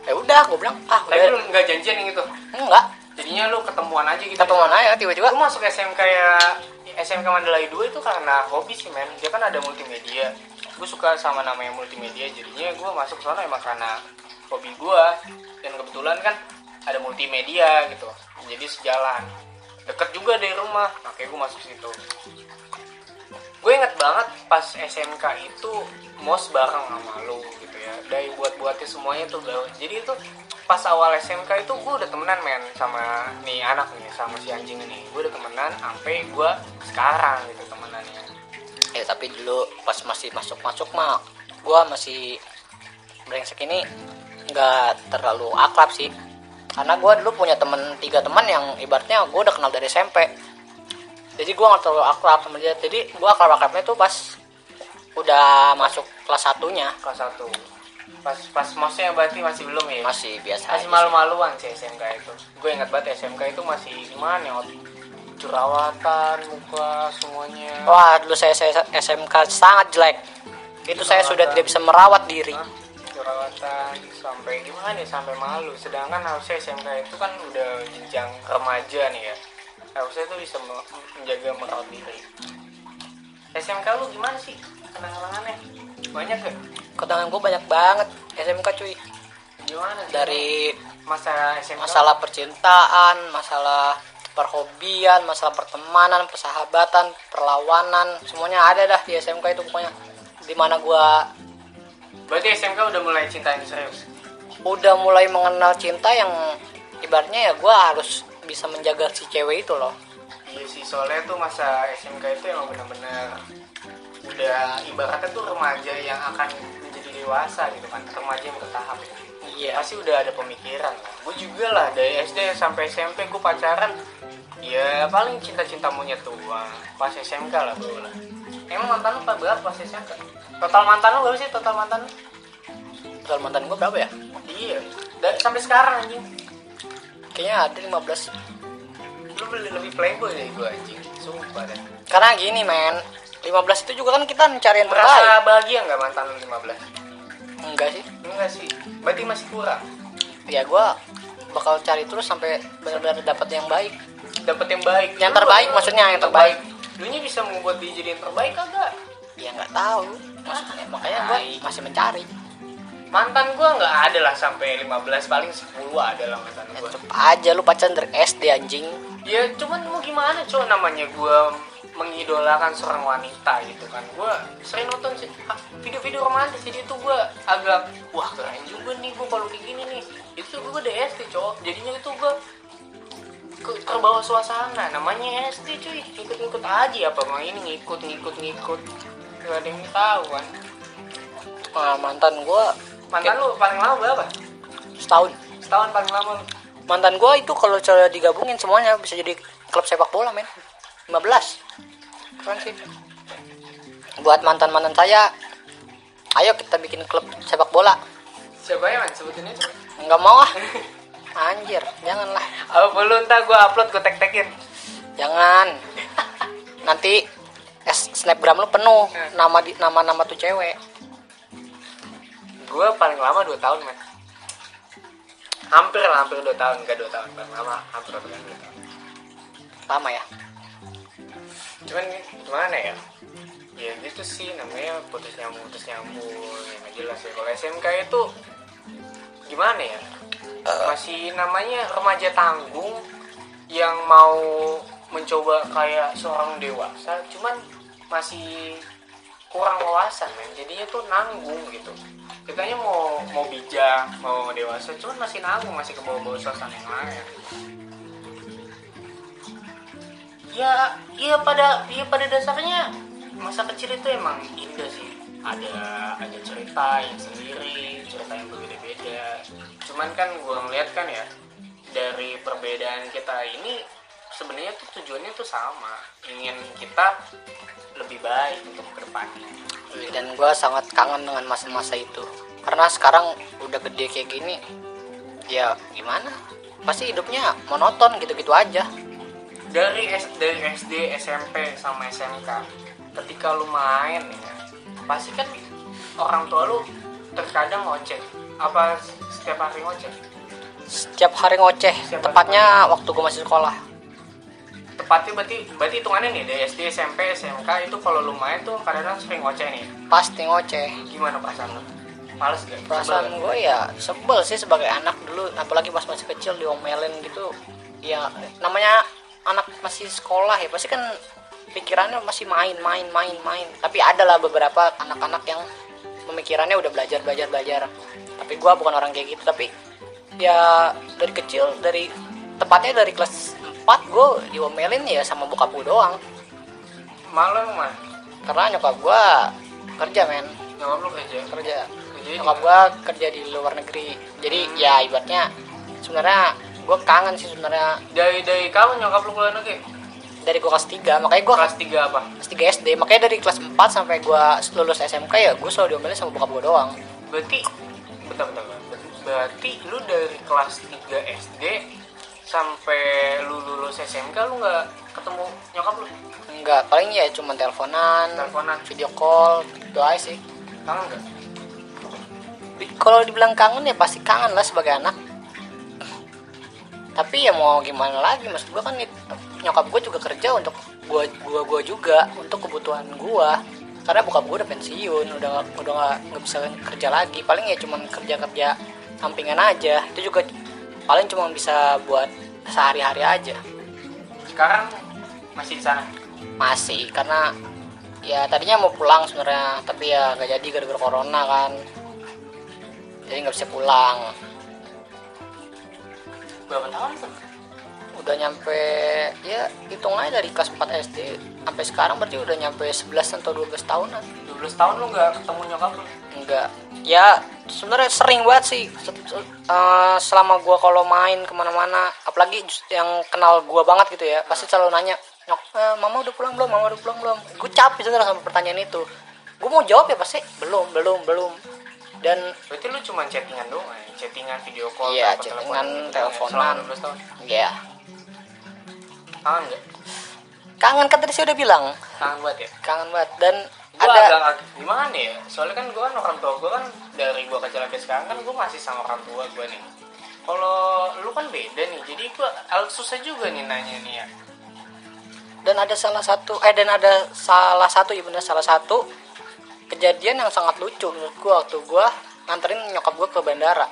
ya udah gue bilang ah tapi lu nggak janjian yang itu? Enggak. Jadinya lu ketemuan aja gitu. Kita temuan aja tiba-tiba. Lu masuk SMK ya SMK Mandalay 2 itu karena hobi sih men. Dia kan ada multimedia. Gue suka sama namanya multimedia jadinya gue masuk sana emang karena hobi gue dan kebetulan kan ada multimedia gitu. Jadi sejalan. Deket juga dari rumah makanya gue masuk situ. Gue inget banget pas SMK itu mos bareng sama lu gitu ya dari buat-buatnya semuanya tuh jadi itu pas awal SMK itu gue udah temenan men sama nih anak nih sama si anjing ini. Gue udah temenan sampai gue sekarang gitu temenannya. Ya tapi dulu pas masih masuk masuk mah gue masih brengsek ini nggak terlalu akrab sih. Karena gue dulu punya temen tiga teman yang ibaratnya gue udah kenal dari SMP jadi gue nggak terlalu akrab sama dia. Jadi gue akrab akrabnya tuh pas udah masuk kelas satunya. Kelas 1 pas pas mosnya berarti masih belum ya? Masih biasa masih malu-maluan sih SMK itu. Gue ingat banget SMK itu masih gimana ya jerawatan muka semuanya. Wah dulu saya, saya SMK sangat jelek. Itu saya sudah tidak bisa merawat diri. Hah? jerawatan sampai gimana ya sampai malu. Sedangkan harusnya SMK itu kan udah jenjang remaja nih ya. Harusnya itu bisa me- menjaga merawat diri. SMK lu gimana sih? Kenangan-kenangannya banyak gak kenangan gue banyak banget. SMK cuy. Gimana sih? Dari masa SMK masalah percintaan, masalah perhobian, masalah pertemanan, persahabatan, perlawanan, semuanya ada dah di SMK itu pokoknya. Di mana gua berarti SMK udah mulai cinta yang serius? udah mulai mengenal cinta yang ibaratnya ya gua harus bisa menjaga si cewek itu loh. Iya sih soalnya tuh masa SMK itu emang benar-benar udah ibaratnya tuh remaja yang akan dewasa gitu kan remaja yang bertahap ya. Iya. pasti udah ada pemikiran. Lah gue juga lah dari SD sampai SMP gue pacaran ya paling cinta-cinta monyet doang. Pas SMK lah bro lah. Emang mantan lu berapa pas SMK total mantan lu berapa sih? Total mantan lu? Total mantan gua berapa ya? iya. Dari sampai sekarang anjing. Kayaknya ada 15. lu lebih, lebih playboy dari gue anjing. Sumpah deh. Karena gini men, 15 itu juga kan kita mencari yang merasa terbaik. bahagia nggak mantan lu 15 Enggak sih. enggak sih berarti masih kurang Ya gua bakal cari terus sampai benar-benar dapat yang baik. dapat yang baik Yang Lu- terbaik maksudnya, yang terbaik. lu nya bisa membuat dia jadi yang terbaik kagak Ya nggak tahu. Maksudnya makanya gua Baik. masih mencari. mantan gua nggak ada lah sampai 15 paling 10 ada lah mantan Ya, gua tetep aja lu pacaran dari SD anjing. ya cuman mau gimana cowok namanya gua mengidolakan seorang wanita gitu kan. Gua sering nonton sih. Ah, video-video romantis jadi itu gua agak wah keren juga nih gua kalau kayak gini nih. Itu gua udah SD cowok jadinya itu gua ke terbawa suasana. Namanya SD cuy. Ikut-ikut aja apa mau ini ngikut ngikut gak ada yang tahu kan. Nah, mantan gua mantan lu paling lama berapa? Setahun. setahun paling lama Mantan gua itu kalau cara digabungin semuanya bisa jadi klub sepak bola men. 15. Keren sih. Buat mantan-mantan saya, ayo kita bikin klub sepak bola. siapa ya man sebutinnya coba Enggak mau ah. Anjir, janganlah. apa lu ntar gua upload gua tag tagin Jangan. nanti es snapgram lu penuh Hmm. nama di nama nama tuh cewek gue paling lama 2 tahun men hampir lah hampir 2 tahun enggak 2 tahun paling lama hampir 2 tahun, 2 tahun. lama ya cuman gimana ya? Ya gitu sih namanya putus nyambung putus nyambung ya nggak jelas ya. Kalau SMK itu gimana ya? Masih namanya remaja tanggung yang mau mencoba kayak seorang dewasa cuman masih kurang wawasan men. Jadinya tuh nanggung gitu. Kitanya mau mau bijak mau dewasa cuman masih nanggung masih ke bawah-bawah suasana yang lain ya iya pada iya pada dasarnya masa kecil itu emang indah sih. Ada ada cerita yang sendiri cerita yang berbeda-beda. Cuman kan gua ngeliat kan ya dari perbedaan kita ini sebenarnya tuh tujuannya tuh sama. Ingin kita lebih baik untuk ke depannya. Dan gue sangat kangen dengan masa-masa itu. Karena sekarang udah gede kayak gini ya gimana? Pasti hidupnya monoton gitu-gitu aja dari S, dari SD SMP sama SMK ketika lu main ya pasti kan orang tua lu terkadang ngoceh. Apa setiap hari ngoceh? Setiap hari ngoceh. Setiap hari tepatnya waktu gue masih sekolah. Tepatnya berarti berarti hitungannya nih dari SD SMP SMK itu kalau lu main tuh kadang-kadang sering ngoceh nih. Pasti ngoceh. Gimana perasaan lu? Males gak? Perasaan Sebel gue ya sebel sih sebagai anak dulu. Apalagi pas masih kecil diomelin gitu. Ya namanya anak masih sekolah ya pasti kan pikirannya masih main main main main. Tapi ada lah beberapa anak-anak yang pemikirannya udah belajar belajar belajar. Tapi gue bukan orang kayak gitu tapi ya dari kecil dari tepatnya dari kelas 4 gue diomelin ya sama bokap gue doang. Malu emang mah karena nyokap gue kerja men. Nyokap lu kerja? Kerja. Kerja nyokap gua kerja di luar negeri. Jadi ya ibaratnya sebenarnya gue kangen sih sebenarnya. Dari dari kamu nyokap lu keluar negeri dari gua kelas 3 makanya gua kelas 3 apa? Kelas 3 SD makanya dari kelas 4 sampai gua lulus SMK ya gue selalu diomelin sama bokap gua doang. Berarti bentar bentar berarti lu dari kelas 3 SD sampai lu lulus SMK lu nggak ketemu nyokap lu? Enggak paling ya cuma teleponan teleponan. video call gitu aja sih. Kangen nggak? Di- kalau dibilang kangen ya pasti kangen lah sebagai anak tapi ya mau gimana lagi maksud gua kan nyokap gue juga kerja untuk gua gua gua juga untuk kebutuhan gua. Karena bokap gue udah pensiun udah udah nggak bisa kerja lagi. Paling ya cuman kerja kerja sampingan aja. Itu juga paling cuma bisa buat sehari-hari aja. Sekarang masih di sana? Masih karena ya tadinya mau pulang sebenarnya. Tapi ya gak jadi gara-gara corona kan. Jadi nggak bisa pulang berapa tahun tuh udah nyampe ya hitung aja dari kelas 4 SD sampai sekarang berarti udah nyampe 11 atau 12 tahunan. 12 tahun lu nggak ketemu nyokap lu? Enggak ya sebenarnya sering banget sih. Eh, selama gua kalau main ke mana-mana apalagi yang kenal gua banget gitu ya pasti selalu nanya nyok eh, mama udah pulang belum? Mama udah pulang belum? Gue capek sebenarnya sama pertanyaan itu. Gue mau jawab ya pasti. Belum belum belum dan berarti lu cuma chattingan doang ya chattingan video call Iya, chattingan, teleponan. selama 12 tahun? Ya kangen nggak? Kangen kan tadi saya udah bilang. Kangen banget ya? Kangen banget. Dan gua ada agak, gimana ya? Soalnya kan gua kan orang tua gua kan dari gua kecil sampai sekarang kan gua masih sama orang tua gua nih. Kalau lu kan beda nih jadi gua agak susah juga nih nanya nih ya. Dan ada salah satu eh dan ada salah satu ya benar salah satu kejadian yang sangat lucu menurut gua waktu gua nganterin nyokap gua ke bandara.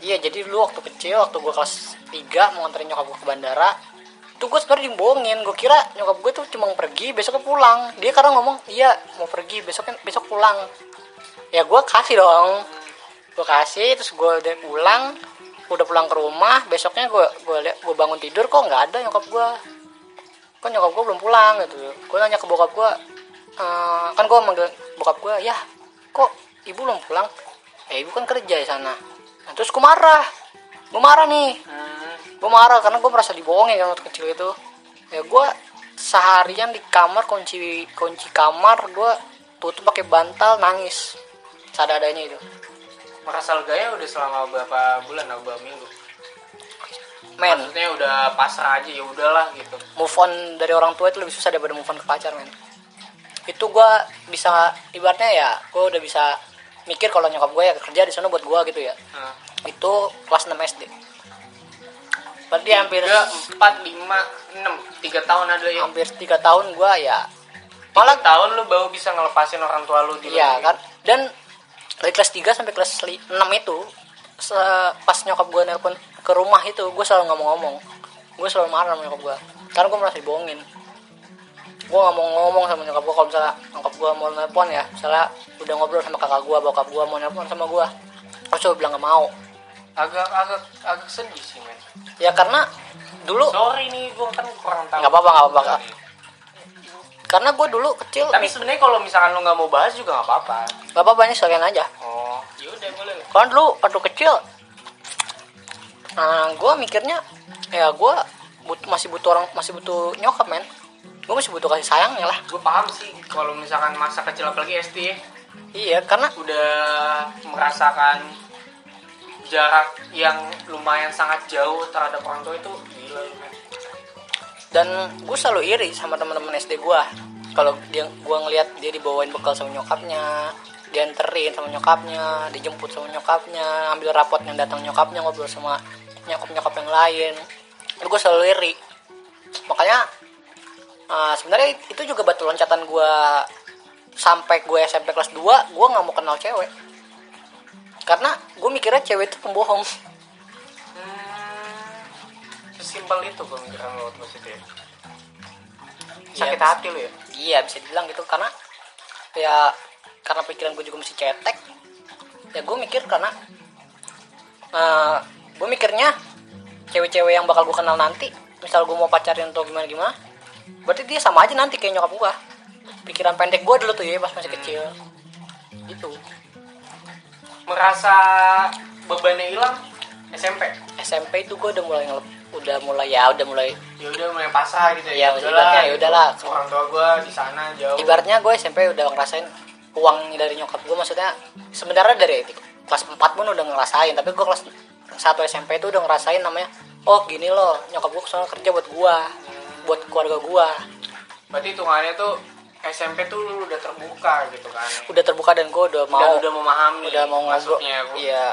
Iya jadi dulu waktu kecil waktu gua kelas 3 mau nganterin nyokap gua ke bandara itu gue sebenarnya dibohongin. Gue kira nyokap gue tuh cuma pergi besoknya pulang. Dia karena ngomong iya mau pergi besok besok pulang. Ya gue kasih dong. Gue kasih terus gue udah pulang udah pulang ke rumah besoknya gue gue gue bangun tidur kok nggak ada nyokap gue kok nyokap gue belum pulang gitu. Gue nanya ke bokap gue "Eh, kan gue manggil bokap gue ya kok ibu belum pulang? Ya ibu kan kerja di sana. Nah, terus gue marah. Gue marah nih. Hmm, gue marah karena gue merasa dibohongin kan waktu kecil itu. Ya gue seharian di kamar kunci kunci kamar gue tutup pakai bantal nangis. Sadadanya itu. Merasa lega ya udah selama berapa bulan atau berapa minggu? Men. Maksudnya udah pasrah aja ya udahlah gitu. Move on dari orang tua itu lebih susah daripada move on ke pacar men itu gue bisa ibaratnya ya gue udah bisa mikir kalau nyokap gue ya kerja di sana buat gue gitu ya. Nah, itu kelas 6 SD berarti hampir tiga empat lima enam. Tiga tahun ada ya? Hampir tiga tahun gue ya. Malah tahun lu baru bisa ngelepasin orang tua lu di Iya kan? Dan dari kelas 3 sampai kelas 6 itu se- pas nyokap gue nelpon ke rumah itu gue selalu ngomong-ngomong gue selalu marah sama nyokap gue karena gue merasa dibohongin gue nggak mau ngomong sama nyokap gue kalau misalnya nyokap gue mau nelpon ya misalnya udah ngobrol sama kakak gue bokap gue mau nelpon sama gue gue coba bilang nggak mau. Agak agak agak sedih sih men. Ya karena dulu sorry nih gue kan kurang tahu. Nggak apa-apa nggak apa-apa karena gue dulu kecil tapi sebenarnya kalau misalkan lu nggak mau bahas juga nggak apa-apa. Nggak apa-apa ini sekalian aja. Oh yaudah boleh kan dulu waktu kecil nah gue mikirnya ya gue but, masih butuh orang masih butuh nyokap men gue masih butuh kasih sayangnya lah. Gue paham sih kalau misalkan masa kecil apalagi SD ya. Iya karena udah merasakan jarak yang lumayan sangat jauh terhadap orang tua itu gila lu men. Dan gue selalu iri sama teman-teman SD gue kalau dia gue ngelihat dia dibawain bekal sama nyokapnya dianterin sama nyokapnya dijemput sama nyokapnya ambil rapot yang datang nyokapnya ngobrol sama nyokap nyokap yang lain. Itu gue selalu iri. Makanya uh, sebenarnya itu juga batu loncatan gue sampai gue SMP kelas 2 gue nggak mau kenal cewek. Karena gue mikirnya cewek itu pembohong. Hmm, sesimpel itu pemikiran lo waktu itu ya sakit bisa. hati lo ya? Iya bisa dibilang gitu. Karena ya karena pikiran gue juga masih cetek. Ya gue mikir karena eh gue mikirnya cewek-cewek yang bakal gue kenal nanti misal gue mau pacarin atau gimana gimana berarti dia sama aja nanti kayak nyokap gue pikiran pendek gue dulu tuh ya pas masih kecil. Itu merasa bebannya hilang SMP SMP itu gue udah mulai ngelep udah mulai ya udah mulai ya udah mulai pasrah gitu Iya, ya ibaratnya ya udahlah. orang tua gue di sana jauh. Ibaratnya gue SMP udah ngerasain uang dari nyokap gue maksudnya sebenarnya dari kelas 4 pun udah ngerasain tapi gue kelas 1 SMP itu udah ngerasain namanya oh gini loh nyokap gue ke sana kerja buat gue buat keluarga gue berarti hitungannya tuh SMP tuh lu udah terbuka gitu kan? Udah terbuka dan gue udah mau udah udah memahami udah mau maksudnya gua. iya.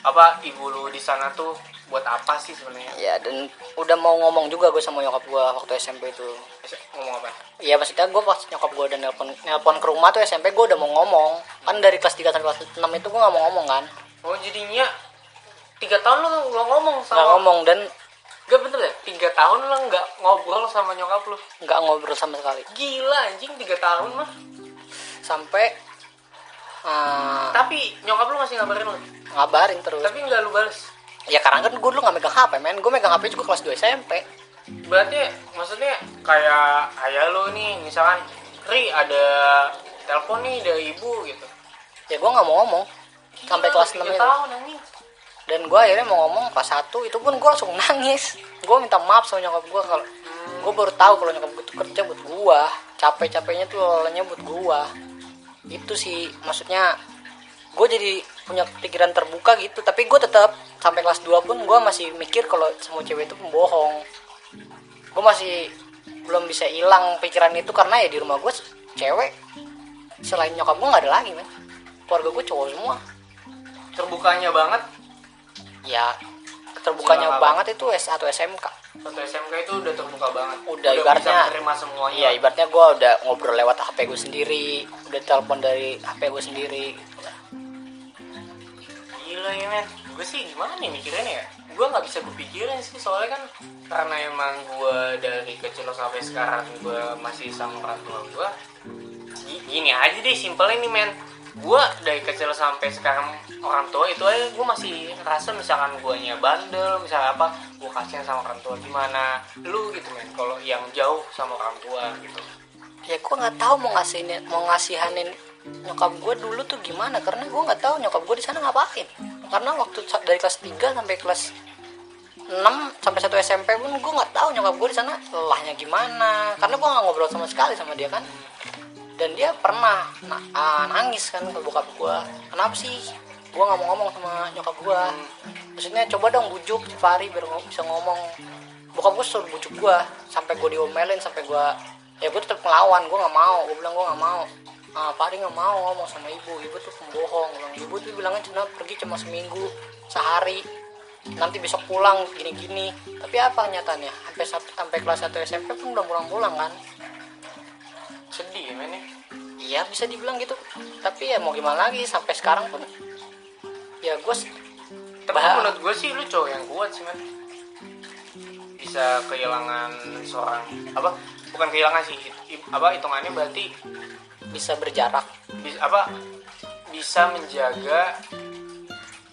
Apa ibu lu di sana tuh buat apa sih sebenarnya? Ya dan udah mau ngomong juga gue sama nyokap gue waktu SMP itu. Ngomong apa? Iya maksudnya gue pas nyokap gue udah nelpon nelpon ke rumah tuh SMP gue udah mau ngomong. Kan dari kelas 3 sampai kelas 6 itu gue gak mau ngomong kan. Oh jadinya tiga tahun lu nggak ngomong sama ngomong dan Gak bener ya tiga tahun lu nggak ngobrol sama nyokap lu. Nggak ngobrol sama sekali. Gila anjing tiga tahun mah. Sampai eh, tapi nyokap lu masih ngabarin lu? Ngabarin terus. Tapi nggak lu balas ya karena kan gue dulu gak megang HP men. Gue megang HP juga kelas 2 SMP berarti maksudnya kayak ayah lu nih misalkan Ri ada telepon nih dari ibu gitu. Ya gue gak mau ngomong. Sampai kelas 6 tiga itu. tahun anjing dan gue akhirnya mau ngomong kelas 1 itu pun gue langsung nangis. Gue minta maaf sama nyokap gue kalau gue baru tahu kalau nyokap gue tuh kerja buat gue capek-capeknya tuh lelahnya buat gue itu sih maksudnya gue jadi punya pikiran terbuka gitu. Tapi gue tetap sampai kelas 2 pun gue masih mikir kalau semua cewek itu pembohong. Gue masih belum bisa hilang pikiran itu karena ya di rumah gue cewek. Selain nyokap gue nggak ada lagi men. Keluarga gue cowok semua. Terbukanya banget ya terbukanya Silakan. banget itu S1 SMK satu SMK itu udah terbuka banget. Udah, bisa ibaratnya- menerima semuanya. Iya ibaratnya gue udah ngobrol lewat HP gue sendiri udah telepon dari HP gue sendiri. Gila ya men. Gue sih gimana nih mikirnya ya? Gue nggak bisa kepikiran sih soalnya kan karena emang gue dari kecil sampai sekarang gue masih sama orang tua gue Gi- gini aja deh simpelnya nih men gue dari kecil sampai sekarang orang tua itu aja gue masih rasa misalkan guanya bandel misalnya apa gue kasihan sama orang tua gimana lu? Gitu men. Kalau yang jauh sama orang tua gitu. Ya gue nggak tahu mau ngasihin mau ngasihanin nyokap gue dulu tuh gimana karena gue nggak tahu nyokap gue di sana ngapain. Karena waktu dari kelas 3 sampai kelas 6 sampai 1 SMP pun gue nggak tahu nyokap gue di sana lelahnya gimana. Karena gue nggak ngobrol sama sekali sama dia kan dan dia pernah na- ah, nangis kan ke bokap gue kenapa sih? Gue nggak mau ngomong sama nyokap gue maksudnya coba dong bujuk si Fahri biar ngo- bisa ngomong. Bokap gue suruh bujuk gue sampai gue diomelin sampai gue ya gue tetap ngelawan gue nggak mau. Gue bilang gue nggak mau. Ah Fahri nggak mau ngomong sama ibu ibu tuh pembohong. Bilang ibu tuh bilangnya cuma pergi cuma seminggu sehari. Nanti besok pulang gini-gini. Tapi apa kenyataannya sampai sampai kelas 1 SMP pun udah pulang-pulang kan sedih ya men ya. Iya bisa dibilang gitu. Tapi ya mau gimana lagi sampai sekarang pun. Ya gue tapi Bah- menurut gue sih lu cowok yang kuat sih men. Bisa kehilangan seorang apa bukan kehilangan sih apa hitungannya berarti bisa berjarak. Bisa apa bisa menjaga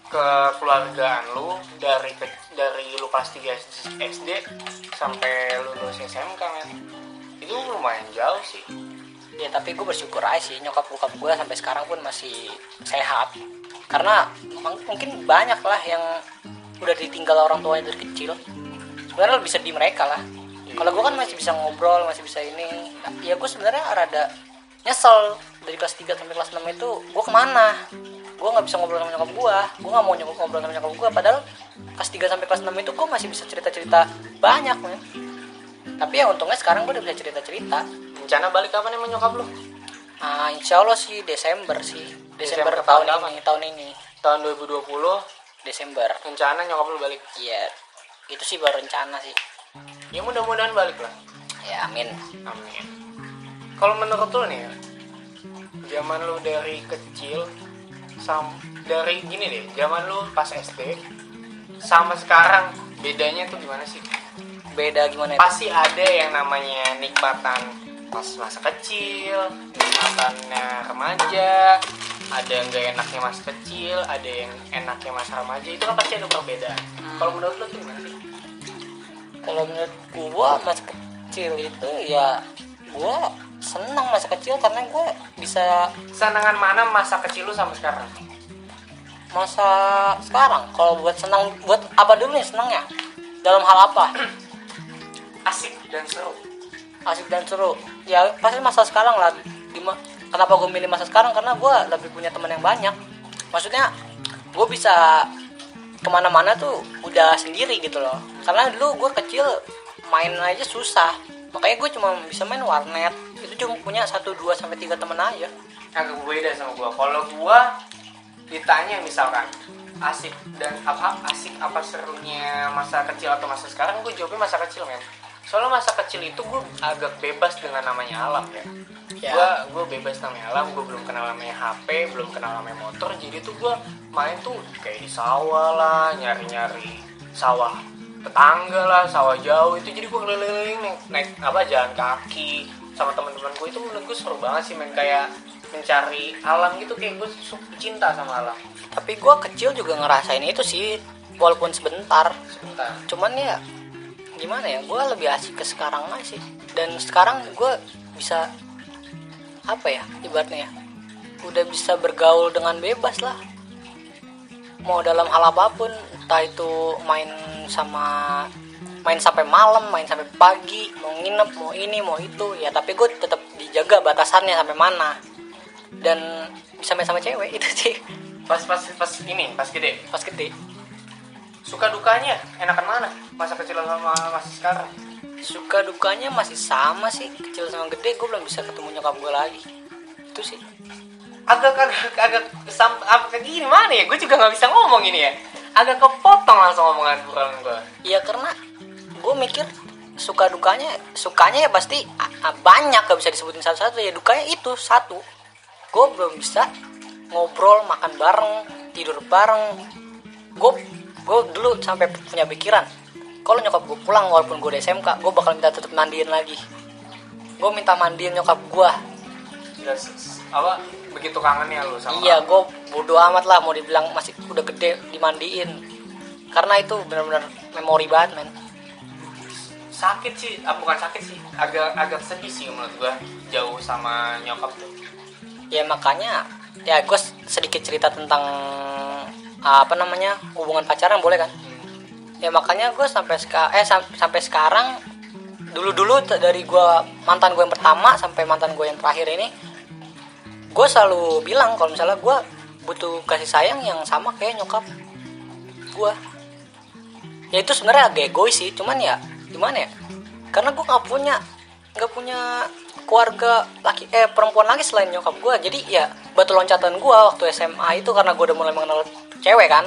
kekeluargaan lu dari dari lu kelas 3 SD sampai lulus SMK men itu lumayan jauh sih. Ya tapi gue bersyukur aja sih nyokap bokap gue sampai sekarang pun masih sehat. Karena mung- mungkin banyak lah yang udah ditinggal orang tuanya dari kecil. Sebenarnya lebih sedih mereka lah. Kalau gue kan masih bisa ngobrol masih bisa ini. Ya gue sebenarnya rada nyesel. Dari kelas 3 sampai kelas 6 itu gue ke mana? Gue nggak bisa ngobrol sama nyokap gue gue nggak mau nyokap ngobrol sama nyokap gue padahal kelas 3 sampai kelas 6 itu gue masih bisa cerita cerita banyak men tapi ya untungnya sekarang gue udah bisa cerita cerita rencana balik kapan emang nyokap lu Ah, insya Allah sih Desember sih. Desember, Desember tahun tahun ini, tahun ini. tahun 2020 Desember. rencana nyokap lu balik Iya. Itu sih baru rencana sih. ya mudah-mudahan balik lah Ya, amin. amin kalau menurut lu nih zaman lu dari kecil sam dari gini deh zaman lu pas SD sama sekarang bedanya tuh gimana sih Beda gimana ya? pasti ada yang namanya nikmatan pas masa kecil nikmatannya remaja ada yang gak enaknya masa kecil ada yang enaknya masa remaja itu kan pasti ada perbedaan kalau menurut tuh gimana sih Kalau menurut gua masa kecil itu ya gua senang masa kecil karena gua bisa senangan mana masa kecil lu sama sekarang masa sekarang. Kalau buat senang buat apa dulu nih senangnya? Dalam hal apa? asik dan seru. Asik dan seru. Ya pasti masa sekarang lah. Kenapa gue milih masa sekarang? Karena gue lebih punya teman yang banyak. Maksudnya gue bisa ke mana-mana tuh udah sendiri gitu loh. Karena dulu gue kecil main aja susah. Makanya gue cuma bisa main warnet. Itu cuma punya satu dua sampai tiga temen aja. Agak beda sama gua. Kalau gua ditanya misalkan asik dan apa asik apa serunya masa kecil atau masa sekarang gue jawabnya masa kecil men soalnya masa kecil itu gue agak bebas dengan namanya alam ya. Ya. gue gue bebas namanya alam gue belum kenal namanya HP belum kenal namanya motor jadi tuh gue main tuh kayak di sawah lah nyari nyari sawah tetangga lah sawah jauh itu. Jadi gue keliling naik, naik apa jalan kaki sama teman-teman gue itu menurut gue seru banget sih main kayak mencari alam gitu kayak gue cinta sama alam. Tapi gue kecil juga ngerasain itu sih walaupun sebentar. Sebentar. Cuman ya gimana ya gue lebih asik ke sekarang aja sih. Dan sekarang gue bisa apa ya ibaratnya ya udah bisa bergaul dengan bebas lah. Mau dalam hal apa pun entah itu main sama main sampai malam main sampai pagi mau nginep mau ini mau itu ya tapi gue tetap dijaga batasannya sampai mana. Dan bisa main sama cewek itu sih. Pas pas pas ini pas gede? Pas gede suka dukanya? Enakan mana? Masa kecil sama masa sekarang? Suka dukanya masih sama sih. Kecil sama gede gue belum bisa ketemu nyokap gue lagi. Itu sih. Agak agak agak sam, apa kayak gini mana ya? Gue juga nggak bisa ngomong ini ya. Agak kepotong langsung omongan gue ya karena gue mikir suka dukanya sukanya ya pasti banyak gak bisa disebutin satu-satu. Ya dukanya itu satu. Gue belum bisa ngobrol makan bareng tidur bareng. Gue gue dulu sampai punya pikiran kalau nyokap gue pulang walaupun gue di SMK gue bakal minta tetep mandiin lagi. Gue minta mandiin nyokap gue Udah apa begitu kangennya lu sama iya gue bodo amat lah mau dibilang masih udah gede dimandiin. Karena itu benar-benar memori banget men. Sakit sih ah, bukan sakit sih agak agak sedih sih menurut gue jauh sama nyokap tuh. Ya makanya ya gue sedikit cerita tentang apa namanya hubungan pacaran boleh kan? Ya makanya gue sampai seka eh sam- sampai sekarang dulu dulu dari gue mantan gue yang pertama sampai mantan gue yang terakhir ini gue selalu bilang kalau misalnya gue butuh kasih sayang yang sama kayak nyokap gue ya itu sebenarnya agak egois sih cuman ya gimana ya? Karena gue nggak punya nggak punya keluarga laki eh perempuan lagi selain nyokap gue jadi ya batu loncatan gue waktu SMA itu karena gue udah mulai mengenal cewek kan?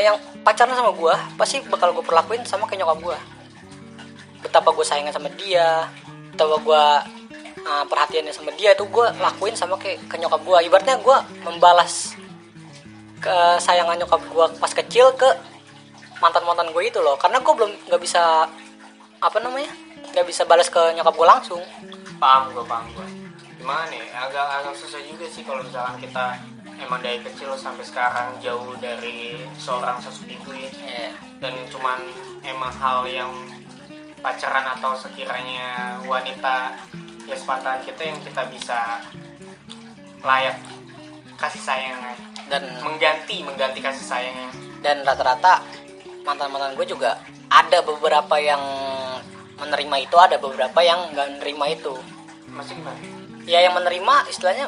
Yang pacaran sama gue pasti bakal gue perlakuin sama kayak nyokap gue betapa gue sayangnya sama dia betapa gue uh, perhatiannya sama dia itu gue lakuin sama kayak ke nyokap gue ibaratnya gue membalas ke sayangan nyokap gue pas kecil ke mantan mantan gue itu loh. Karena gue belum nggak bisa apa namanya nggak bisa balas ke nyokap gue langsung. Paham gue paham gue gimana nih? Agak agak susah juga sih kalau misalkan kita emang dari kecil sampai sekarang jauh dari seorang sosok ibu ya yeah. dan cuman emang hal yang pacaran atau sekiranya wanita ya sepatan kita yang kita bisa layak kasih sayangnya dan mengganti mengganti kasih sayangnya dan rata-rata mantan-mantan gue juga ada beberapa yang menerima itu ada beberapa yang nggak menerima itu. Masih gimana? Ya yang menerima istilahnya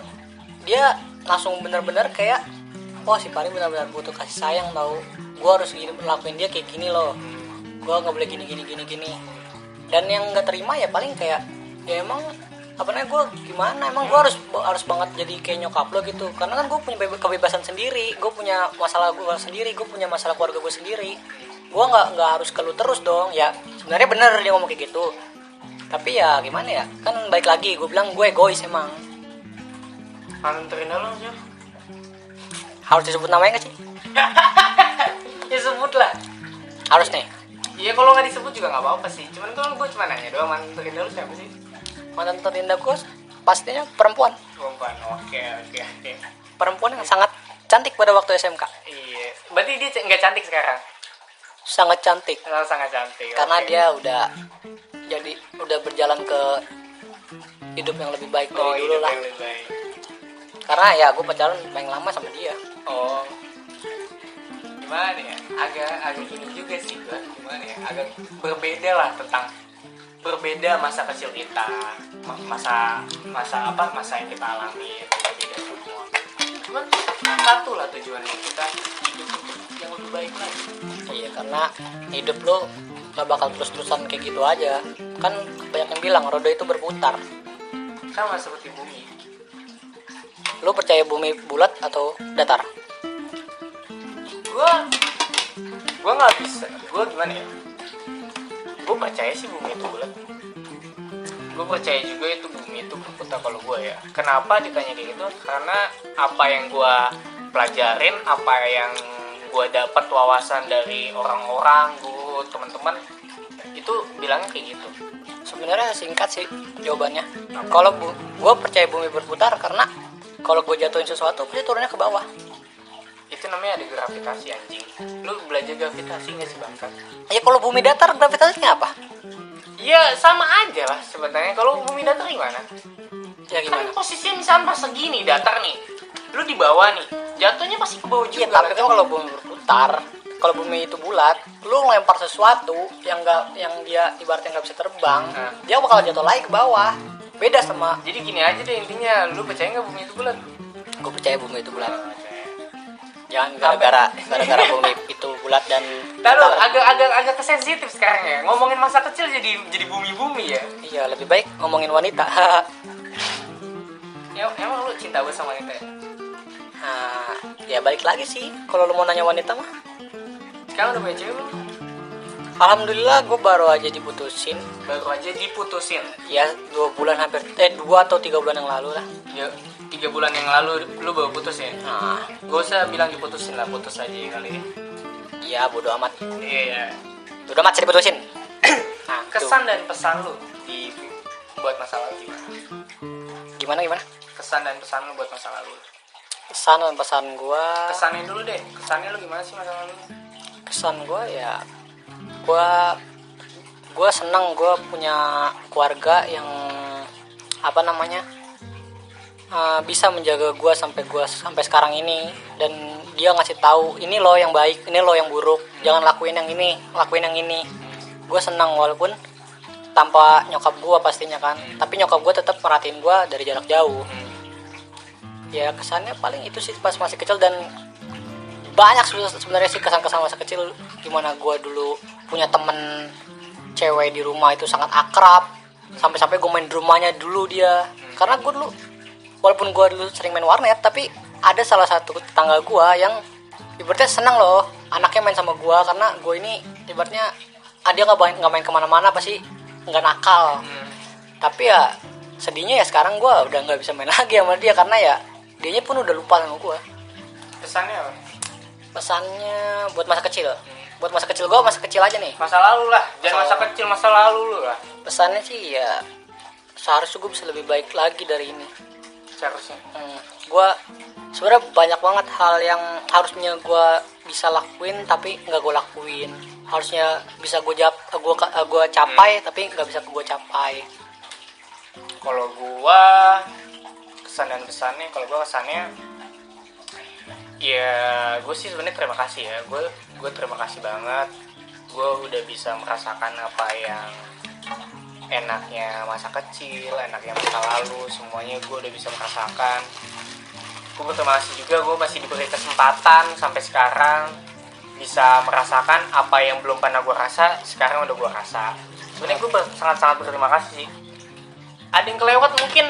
dia langsung bener-bener kayak oh si Pari benar-benar butuh kasih sayang tau. Gue harus gini lakuin dia kayak gini loh. Gue nggak boleh gini gini gini gini. Dan yang nggak terima ya paling kayak ya emang apa namanya gue gimana? Emang gue harus harus banget jadi kayak nyokap lo gitu. Karena kan gue punya kebebasan sendiri. Gue punya masalah gue sendiri gue punya masalah keluarga gue sendiri. Gue nggak nggak harus ke terus dong. Ya sebenarnya bener dia ngomong kayak gitu. Tapi ya gimana ya? Kan baik lagi gue bilang gue egois emang Anun terindah lo sih harus disebut namanya gak sih ya sebut lah harus nih Iya kalau nggak disebut juga nggak apa-apa sih. Cuman kalau gue cuma nanya doang mantan terindah lu siapa sih? mantan terindah gue pastinya perempuan Perempuan. Oke oke oke. perempuan yang sangat cantik pada waktu SMK Iya. Berarti dia nggak cantik sekarang? sangat cantik Oh, sangat cantik. karena oke. dia udah jadi udah berjalan ke hidup yang lebih baik dari oh, dulu hidup lah yang lebih baik. Karena ya gue pacaran paling lama sama dia Oh. Gimana ya? Agak agak gini juga sih gue. Gimana ya? Agak berbeda lah tentang berbeda masa kecil kita, Ma- masa masa apa masa yang kita alami berbeda semua. Cuman satu lah tujuannya kita hidup yang lebih baik lagi. iya karena hidup lo gak bakal terus-terusan kayak gitu aja kan banyak yang bilang roda itu berputar Sama seperti lo percaya bumi bulat atau datar Gua gua nggak bisa. Gua gimana ya? Gue percaya sih bumi itu bulat. Gue percaya juga itu bumi itu berputar kalau gue ya. Kenapa ditanya kayak gitu? Karena apa yang gue pelajarin, apa yang gue dapat wawasan dari orang-orang, guru, teman-teman itu bilangnya kayak gitu. sebenarnya singkat sih jawabannya kalau bu gue percaya bumi berputar karena kalau gue jatuhin sesuatu pasti turunnya ke bawah Itu namanya ada gravitasi anjing. Lu belajar gravitasi nggak sih bangsa? ya kalau bumi datar gravitasinya apa Iya sama aja lah sebenarnya. Kalau bumi datar gimana? ya kan gimana posisinya misalnya pas segini datar nih lu di bawah nih jatuhnya pasti ke bawah Iya, juga tapi lah. kan kalau bumi berputar, kalau bumi itu bulat, lu lempar sesuatu yang enggak yang dia ibaratnya nggak bisa terbang, Nah. dia bakal jatuh lagi ke bawah. Beda sama jadi gini aja deh intinya lu percaya nggak bumi itu bulat gue percaya bumi itu bulat. Jangan gara-gara gara-gara bumi itu bulat dan Tahu agak agak agak kesensitif sekarang ya. Ngomongin masa kecil jadi jadi bumi bumi ya. Iya, lebih baik ngomongin wanita. ya emang lu cinta banget sama wanita ya? Nah, ya balik lagi sih. Kalau lu mau nanya wanita mah, sekarang udah punya cewek belum alhamdulillah gue baru aja diputusin. baru aja diputusin Ya dua bulan hampir eh dua atau tiga bulan yang lalu lah. ya tiga bulan yang lalu lu baru putus ya Nah, gak usah bilang diputusin lah putus aja kali ya ya bodo amat. iya Udah amat sih diputusin. Nah, tuh. kesan dan pesan lu di buat masa lalu gimana gimana gimana? kesan dan pesan lu buat masa lalu Pesan dan pesan gue kesannya dulu deh kesannya lu gimana sih masa lalu kesan gue ya gue gue senang gue punya keluarga yang apa namanya uh, bisa menjaga gue sampai gue sampai sekarang ini. Dan dia ngasih tahu ini loh yang baik ini loh yang buruk jangan lakuin yang ini lakuin yang ini. Gue senang walaupun tanpa nyokap gue pastinya kan. Tapi nyokap gue tetap merhatiin gue dari jarak jauh. Ya kesannya paling itu sih pas masih kecil dan banyak sebe- sebenarnya sih kesan-kesan masa kecil gimana gue dulu punya temen cewek di rumah itu sangat akrab. Sampai-sampai gue main di rumahnya dulu dia. Karena gue dulu walaupun gue dulu sering main warnet tapi ada salah satu tetangga gue yang ibaratnya senang loh anaknya main sama gue karena gue ini ibaratnya ah, dia nggak main nggak main ke mana-mana pasti nggak nakal. Hmm. tapi ya sedihnya ya sekarang gue udah nggak bisa main lagi sama dia. Karena ya dianya pun udah lupa sama gue Pesannya apa? pesannya buat masa kecil buat masa kecil gue masa kecil aja nih. Masa lalu lah, jangan masa Masa- kecil, masa lalu lu lah. pesannya sih ya seharusnya gue bisa lebih baik lagi dari ini. Seharusnya. hmm, gue sebenarnya banyak banget hal yang harusnya gue bisa lakuin tapi nggak gue lakuin. Harusnya bisa gue jap gue gue capai tapi nggak bisa gue capai. Kalau gua kesan dan pesannya, kalau gua kesannya ya gue sih sebenarnya terima kasih ya. Gue gue terima kasih banget. Gue udah bisa merasakan apa yang enaknya masa kecil enaknya masa lalu semuanya gue udah bisa merasakan. Gue berterima kasih juga gue masih diberi kesempatan sampai sekarang. Bisa merasakan apa yang belum pernah gue rasa sekarang udah gue rasa. Sebenarnya gue ber- sangat-sangat berterima kasih sih. Ada yang kelewat mungkin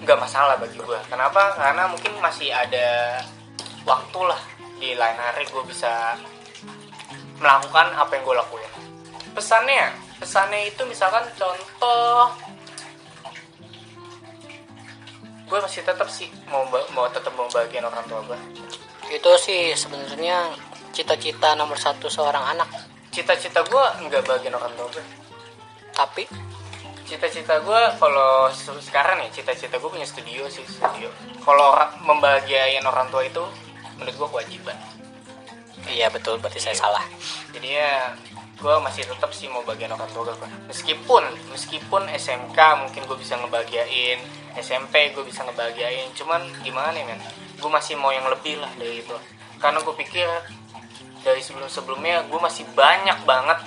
nggak masalah bagi gue kenapa? Karena mungkin masih ada waktu lah di lain hari gue bisa melakukan apa yang gue lakuin. Pesannya pesannya itu misalkan contoh gue masih tetap sih mau mau tetap mau bagian orang tua gue itu sih sebenarnya cita-cita nomor satu seorang anak. Cita-cita gue nggak bagian orang tua gue tapi? Cita-cita gue kalau se- sekarang nih cita-cita gue punya studio sih studio. Kalau membahagiain orang tua itu menurut gue kewajiban. Iya betul berarti saya salah. Jadi ya gue masih tetap sih mau bagian orang tua gue meskipun meskipun SMK mungkin gue bisa ngebahagiain SMP gue bisa ngebahagiain cuman gimana nih men? Gue masih mau yang lebih lah dari itu. Karena gue pikir dari sebelum sebelumnya gue masih banyak banget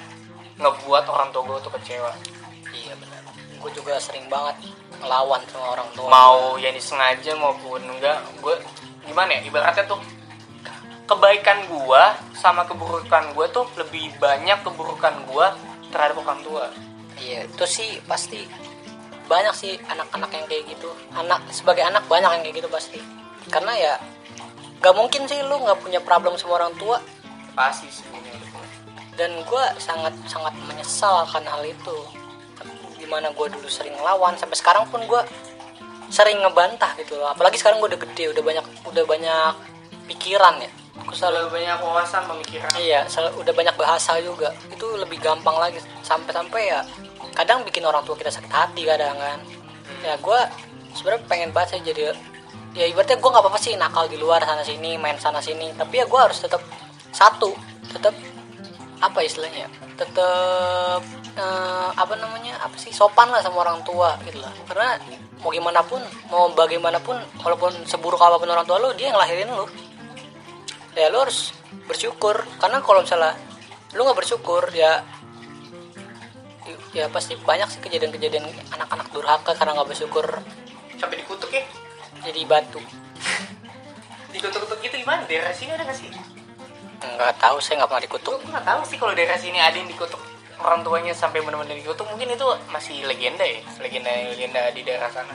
ngebuat orang tua gue tuh kecewa. Iya benar. Gue juga sering banget ngelawan sama orang tua. Mau yang disengaja maupun enggak gue gimana ya? Ibaratnya tuh kebaikan gua sama keburukan gua tuh lebih banyak keburukan gua terhadap orang tua. Iya itu sih pasti banyak sih anak-anak yang kayak gitu. Anak sebagai anak banyak yang kayak gitu pasti. Karena ya gak mungkin sih lu nggak punya problem sama orang tua. Pasti sebenarnya dan gue sangat sangat menyesal akan hal itu. Gimana gue dulu sering ngelawan sampai sekarang pun gue sering ngebantah gitu loh. Apalagi sekarang gue udah gede udah banyak udah banyak pikiran ya aku selalu banyak wawasan pemikiran. Iya udah banyak bahasa juga. Itu lebih gampang lagi. Sampai-sampai ya kadang bikin orang tua kita sakit hati kadang kan. Ya gue sebenarnya pengen banget sih jadi ya ibaratnya gue nggak apa-apa sih nakal di luar sana sini main sana sini. Tapi ya gue harus tetap satu tetap apa istilahnya ya, tetap eh, apa namanya apa sih sopan lah sama orang tua gitu lah. Karena mau gimana pun mau bagaimanapun walaupun seburuk apa pun orang tua lu dia yang lahirin lu ya lu harus bersyukur. Karena kalau misalnya lu nggak bersyukur ya ya pasti banyak sih kejadian-kejadian anak-anak durhaka karena nggak bersyukur. Sampai dikutuk ya? Jadi batu. Dikutuk-kutuk gitu gimana? Daerah sini ada gak sih? Nggak tahu saya nggak pernah dikutuk. Gue nggak tahu sih kalau daerah sini ada yang dikutuk orang tuanya sampai benar-benar dikutuk. Mungkin itu masih legenda ya legenda legenda di daerah sana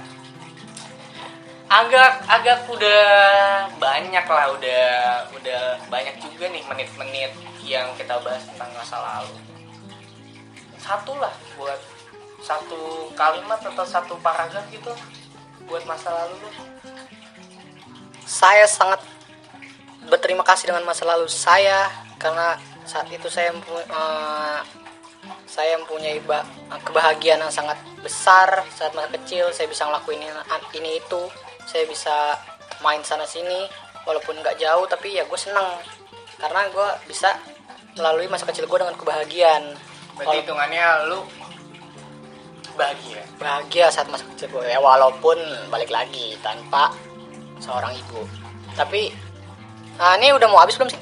agak agak udah banyak lah udah udah banyak juga nih menit-menit yang kita bahas tentang masa lalu. Satu lah buat satu kalimat atau satu paragraf gitu buat masa lalu lu. Saya sangat berterima kasih dengan masa lalu saya karena saat itu saya eh, saya mempunyai ba- kebahagiaan yang sangat besar saat masa kecil saya bisa ngelakuin ini, ini itu saya bisa main sana sini walaupun nggak jauh tapi ya gue seneng. Karena gue bisa melalui masa kecil gue dengan kebahagiaan. Berarti hitungannya lu bahagia? Bahagia saat masa kecil gue ya walaupun balik lagi tanpa seorang ibu. Tapi nah, ini udah mau habis belum sih?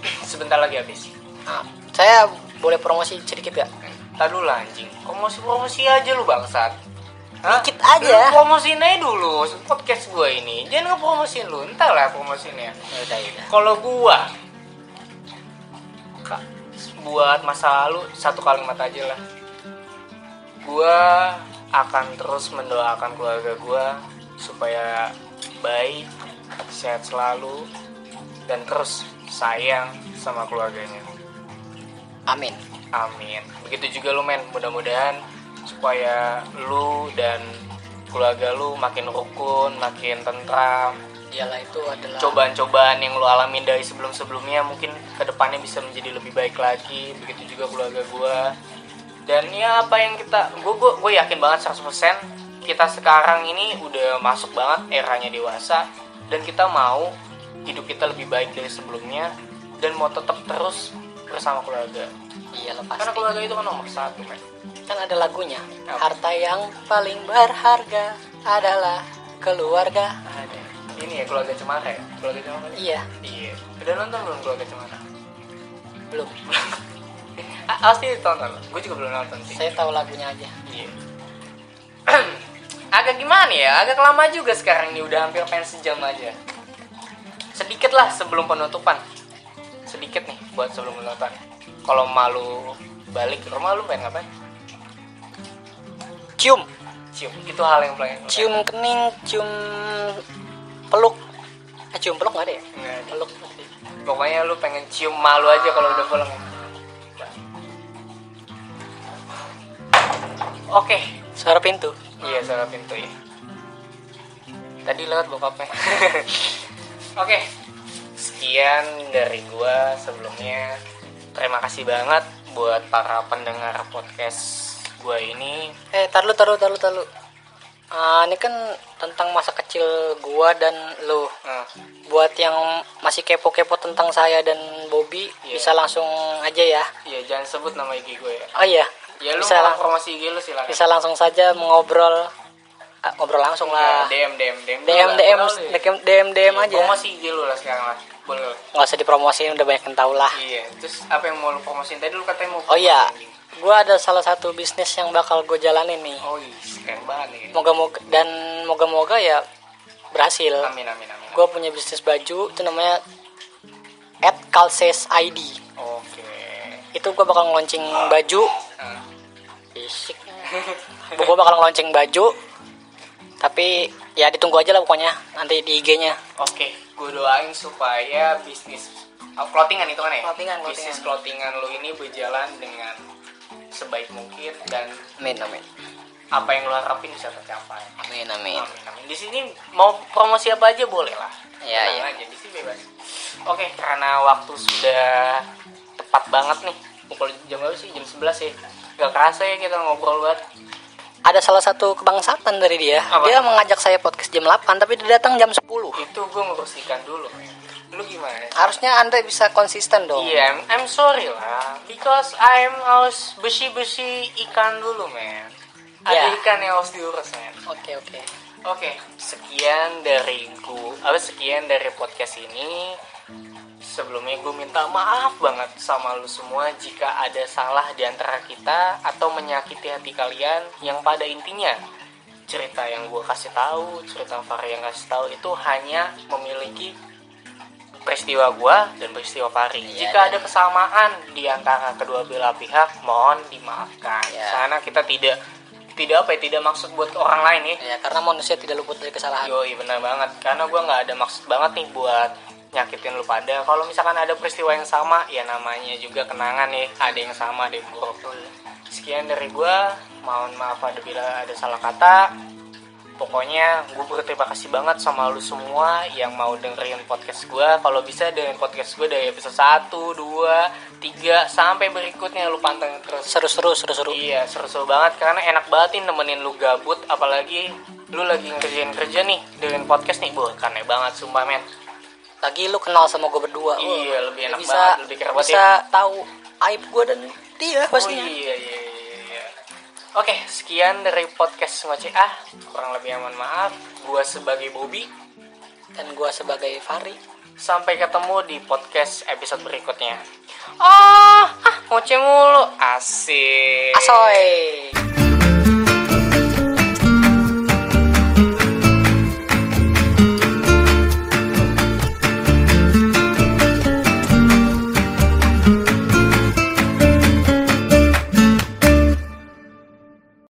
Sebentar lagi habis. Nah, saya boleh promosi sedikit ya? Tadi dulu lah, anjing. Promosi promosi aja lu bangsat. Hah? Aja Lu promosiin aja dulu podcast gue ini. Jangan ngepromosiin lu, entar lah promosiinnya. ya ya Kalau gua Kak, buat masa lalu satu kalimat aja lah. Gua akan terus mendoakan keluarga gua supaya baik, sehat selalu dan terus sayang sama keluarganya. amin Amin. Begitu juga lu men, mudah-mudahan supaya lu dan keluarga lu makin rukun, makin tentram, iyalah itu adalah cobaan-cobaan yang lo alamin dari sebelum-sebelumnya mungkin ke depannya bisa menjadi lebih baik lagi begitu juga keluarga gue dan ya apa yang kita gue gue gue yakin banget 100% kita sekarang ini udah masuk banget eranya dewasa dan kita mau hidup kita lebih baik dari sebelumnya dan mau tetap terus bersama keluarga. Karena pasti. keluarga itu kan nomor satu men kan ada lagunya. Harta yang paling berharga adalah keluarga. Ada. Ini ya keluarga cemara ya? Keluarga cemara iya. Iya. Udah nonton belum keluarga cemara? Belum. Ah, pasti ditonton. Gue juga belum nonton sih. Saya tahu lagunya aja. Iya. agak gimana ya? Agak lama juga sekarang ini udah hampir pengen sejam aja. Sedikit lah sebelum penutupan. Sedikit nih buat sebelum penutupan. Kalau malu balik ke rumah lu pengen ngapain cium cium itu hal yang paling cium kening cium peluk eh, cium peluk nggak ada ya Nggak ada. peluk pokoknya lu pengen cium malu aja kalau udah pulang oke suara pintu Iya salah pintu ya. Tadi lewat bokapnya. Oke, sekian dari gua sebelumnya. Terima kasih banget buat para pendengar podcast gua ini. eh taruh taruh taruh taruh Ah, ini kan tentang masa kecil gua dan lu Nah, buat yang masih kepo-kepo tentang saya dan Bobby Iya. bisa langsung aja ya ya jangan sebut nama IG gue ya. oh iya Ya lu bisa lang- promosi IG lu silakan. bisa langsung saja mengobrol ah, ngobrol langsung lah Ya, DM DM DM. DM lah, DM. DM DM, DM Iya, aja Promosi IG lu lah sekarang lah. Boleh. lah. nggak usah dipromosiin udah banyak yang tahu lah Iya, terus apa yang mau lu promosiin tadi lu katanya mau oh iya gua ada salah satu bisnis yang bakal gue jalanin nih Oh iya, keren banget nih. moga-moga dan moga-moga ya berhasil Amin amin amin. gue punya bisnis baju itu namanya at Calces ID Oke. itu gue bakal ngeluncing baju Nah. fisik gue bakal ngeluncing baju tapi ya ditunggu aja lah pokoknya nanti di IG-nya Oke, gue doain supaya bisnis oh, clothingan itu kan ya? Clothingan, Bisnis clothingan. clothingan lo ini berjalan dengan sebaik mungkin dan amin amin apa yang lo harapin bisa tercapai. amin amin Amin amin. Di sini mau promosi apa aja boleh lah. Iya, Tenang iya. aja di sini bebas. Oke, karena waktu sudah tepat banget nih. Pukul jam berapa sih? Jam 11 ya. Gak kerasa ya kita ngobrol banget. ada salah satu kebangsaan dari dia Apa? dia mengajak saya podcast jam 8 tapi dia datang jam 10 Itu gue membersihkan dulu. Gimana? harusnya anda bisa konsisten dong Iya, I'm, I'm sorry lah, because I'm harus besi-besi ikan dulu, men. Ada Ya. ikan yang harus diurus, men. oke oke Oke, sekian dari gua, apa sekian dari podcast ini. Sebelumnya gue minta maaf banget sama lu semua jika ada salah di antara kita atau menyakiti hati kalian yang pada intinya cerita yang gue kasih tahu, cerita Fahri yang kasih tahu itu hanya memiliki peristiwa gua dan peristiwa Fahri. Iya, Jika dan- ada kesamaan di antara kedua belah pihak, mohon dimaafkan. Iya. Karena kita tidak tidak apa ya, tidak maksud buat orang lain ya. ya karena manusia tidak luput dari kesalahan Yoi benar banget. Karena gua nggak ada maksud banget nih buat nyakitin lu pada. Kalau misalkan ada peristiwa yang sama, ya namanya juga kenangan ya. Ada yang sama, ada yang buruk. Sekian dari gua. Mohon maaf apabila ada salah kata. Pokoknya gue berterima kasih banget sama lu semua yang mau dengerin podcast gue. Kalau bisa dengerin podcast gue dari episode 1, 2, 3, sampai berikutnya lu pantengin terus. seru-seru seru-seru. Iya seru-seru banget. Karena enak banget nih nemenin lu gabut apalagi lu lagi ngerjain kerja nih dengan podcast nih. Bu aneh banget sumpah men. Lagi lu kenal sama gue berdua. Iya, lebih enak bisa banget, lebih kerabat bisa tahu aib gue dan dia pastinya. oh iya iya, iya. Oke sekian dari podcast ngoceh ah kurang lebih aman maaf. Gua sebagai Bobby. Dan gue sebagai Fari sampai ketemu di podcast episode berikutnya. Ah ah ngoceh mulu. Asik. Asoy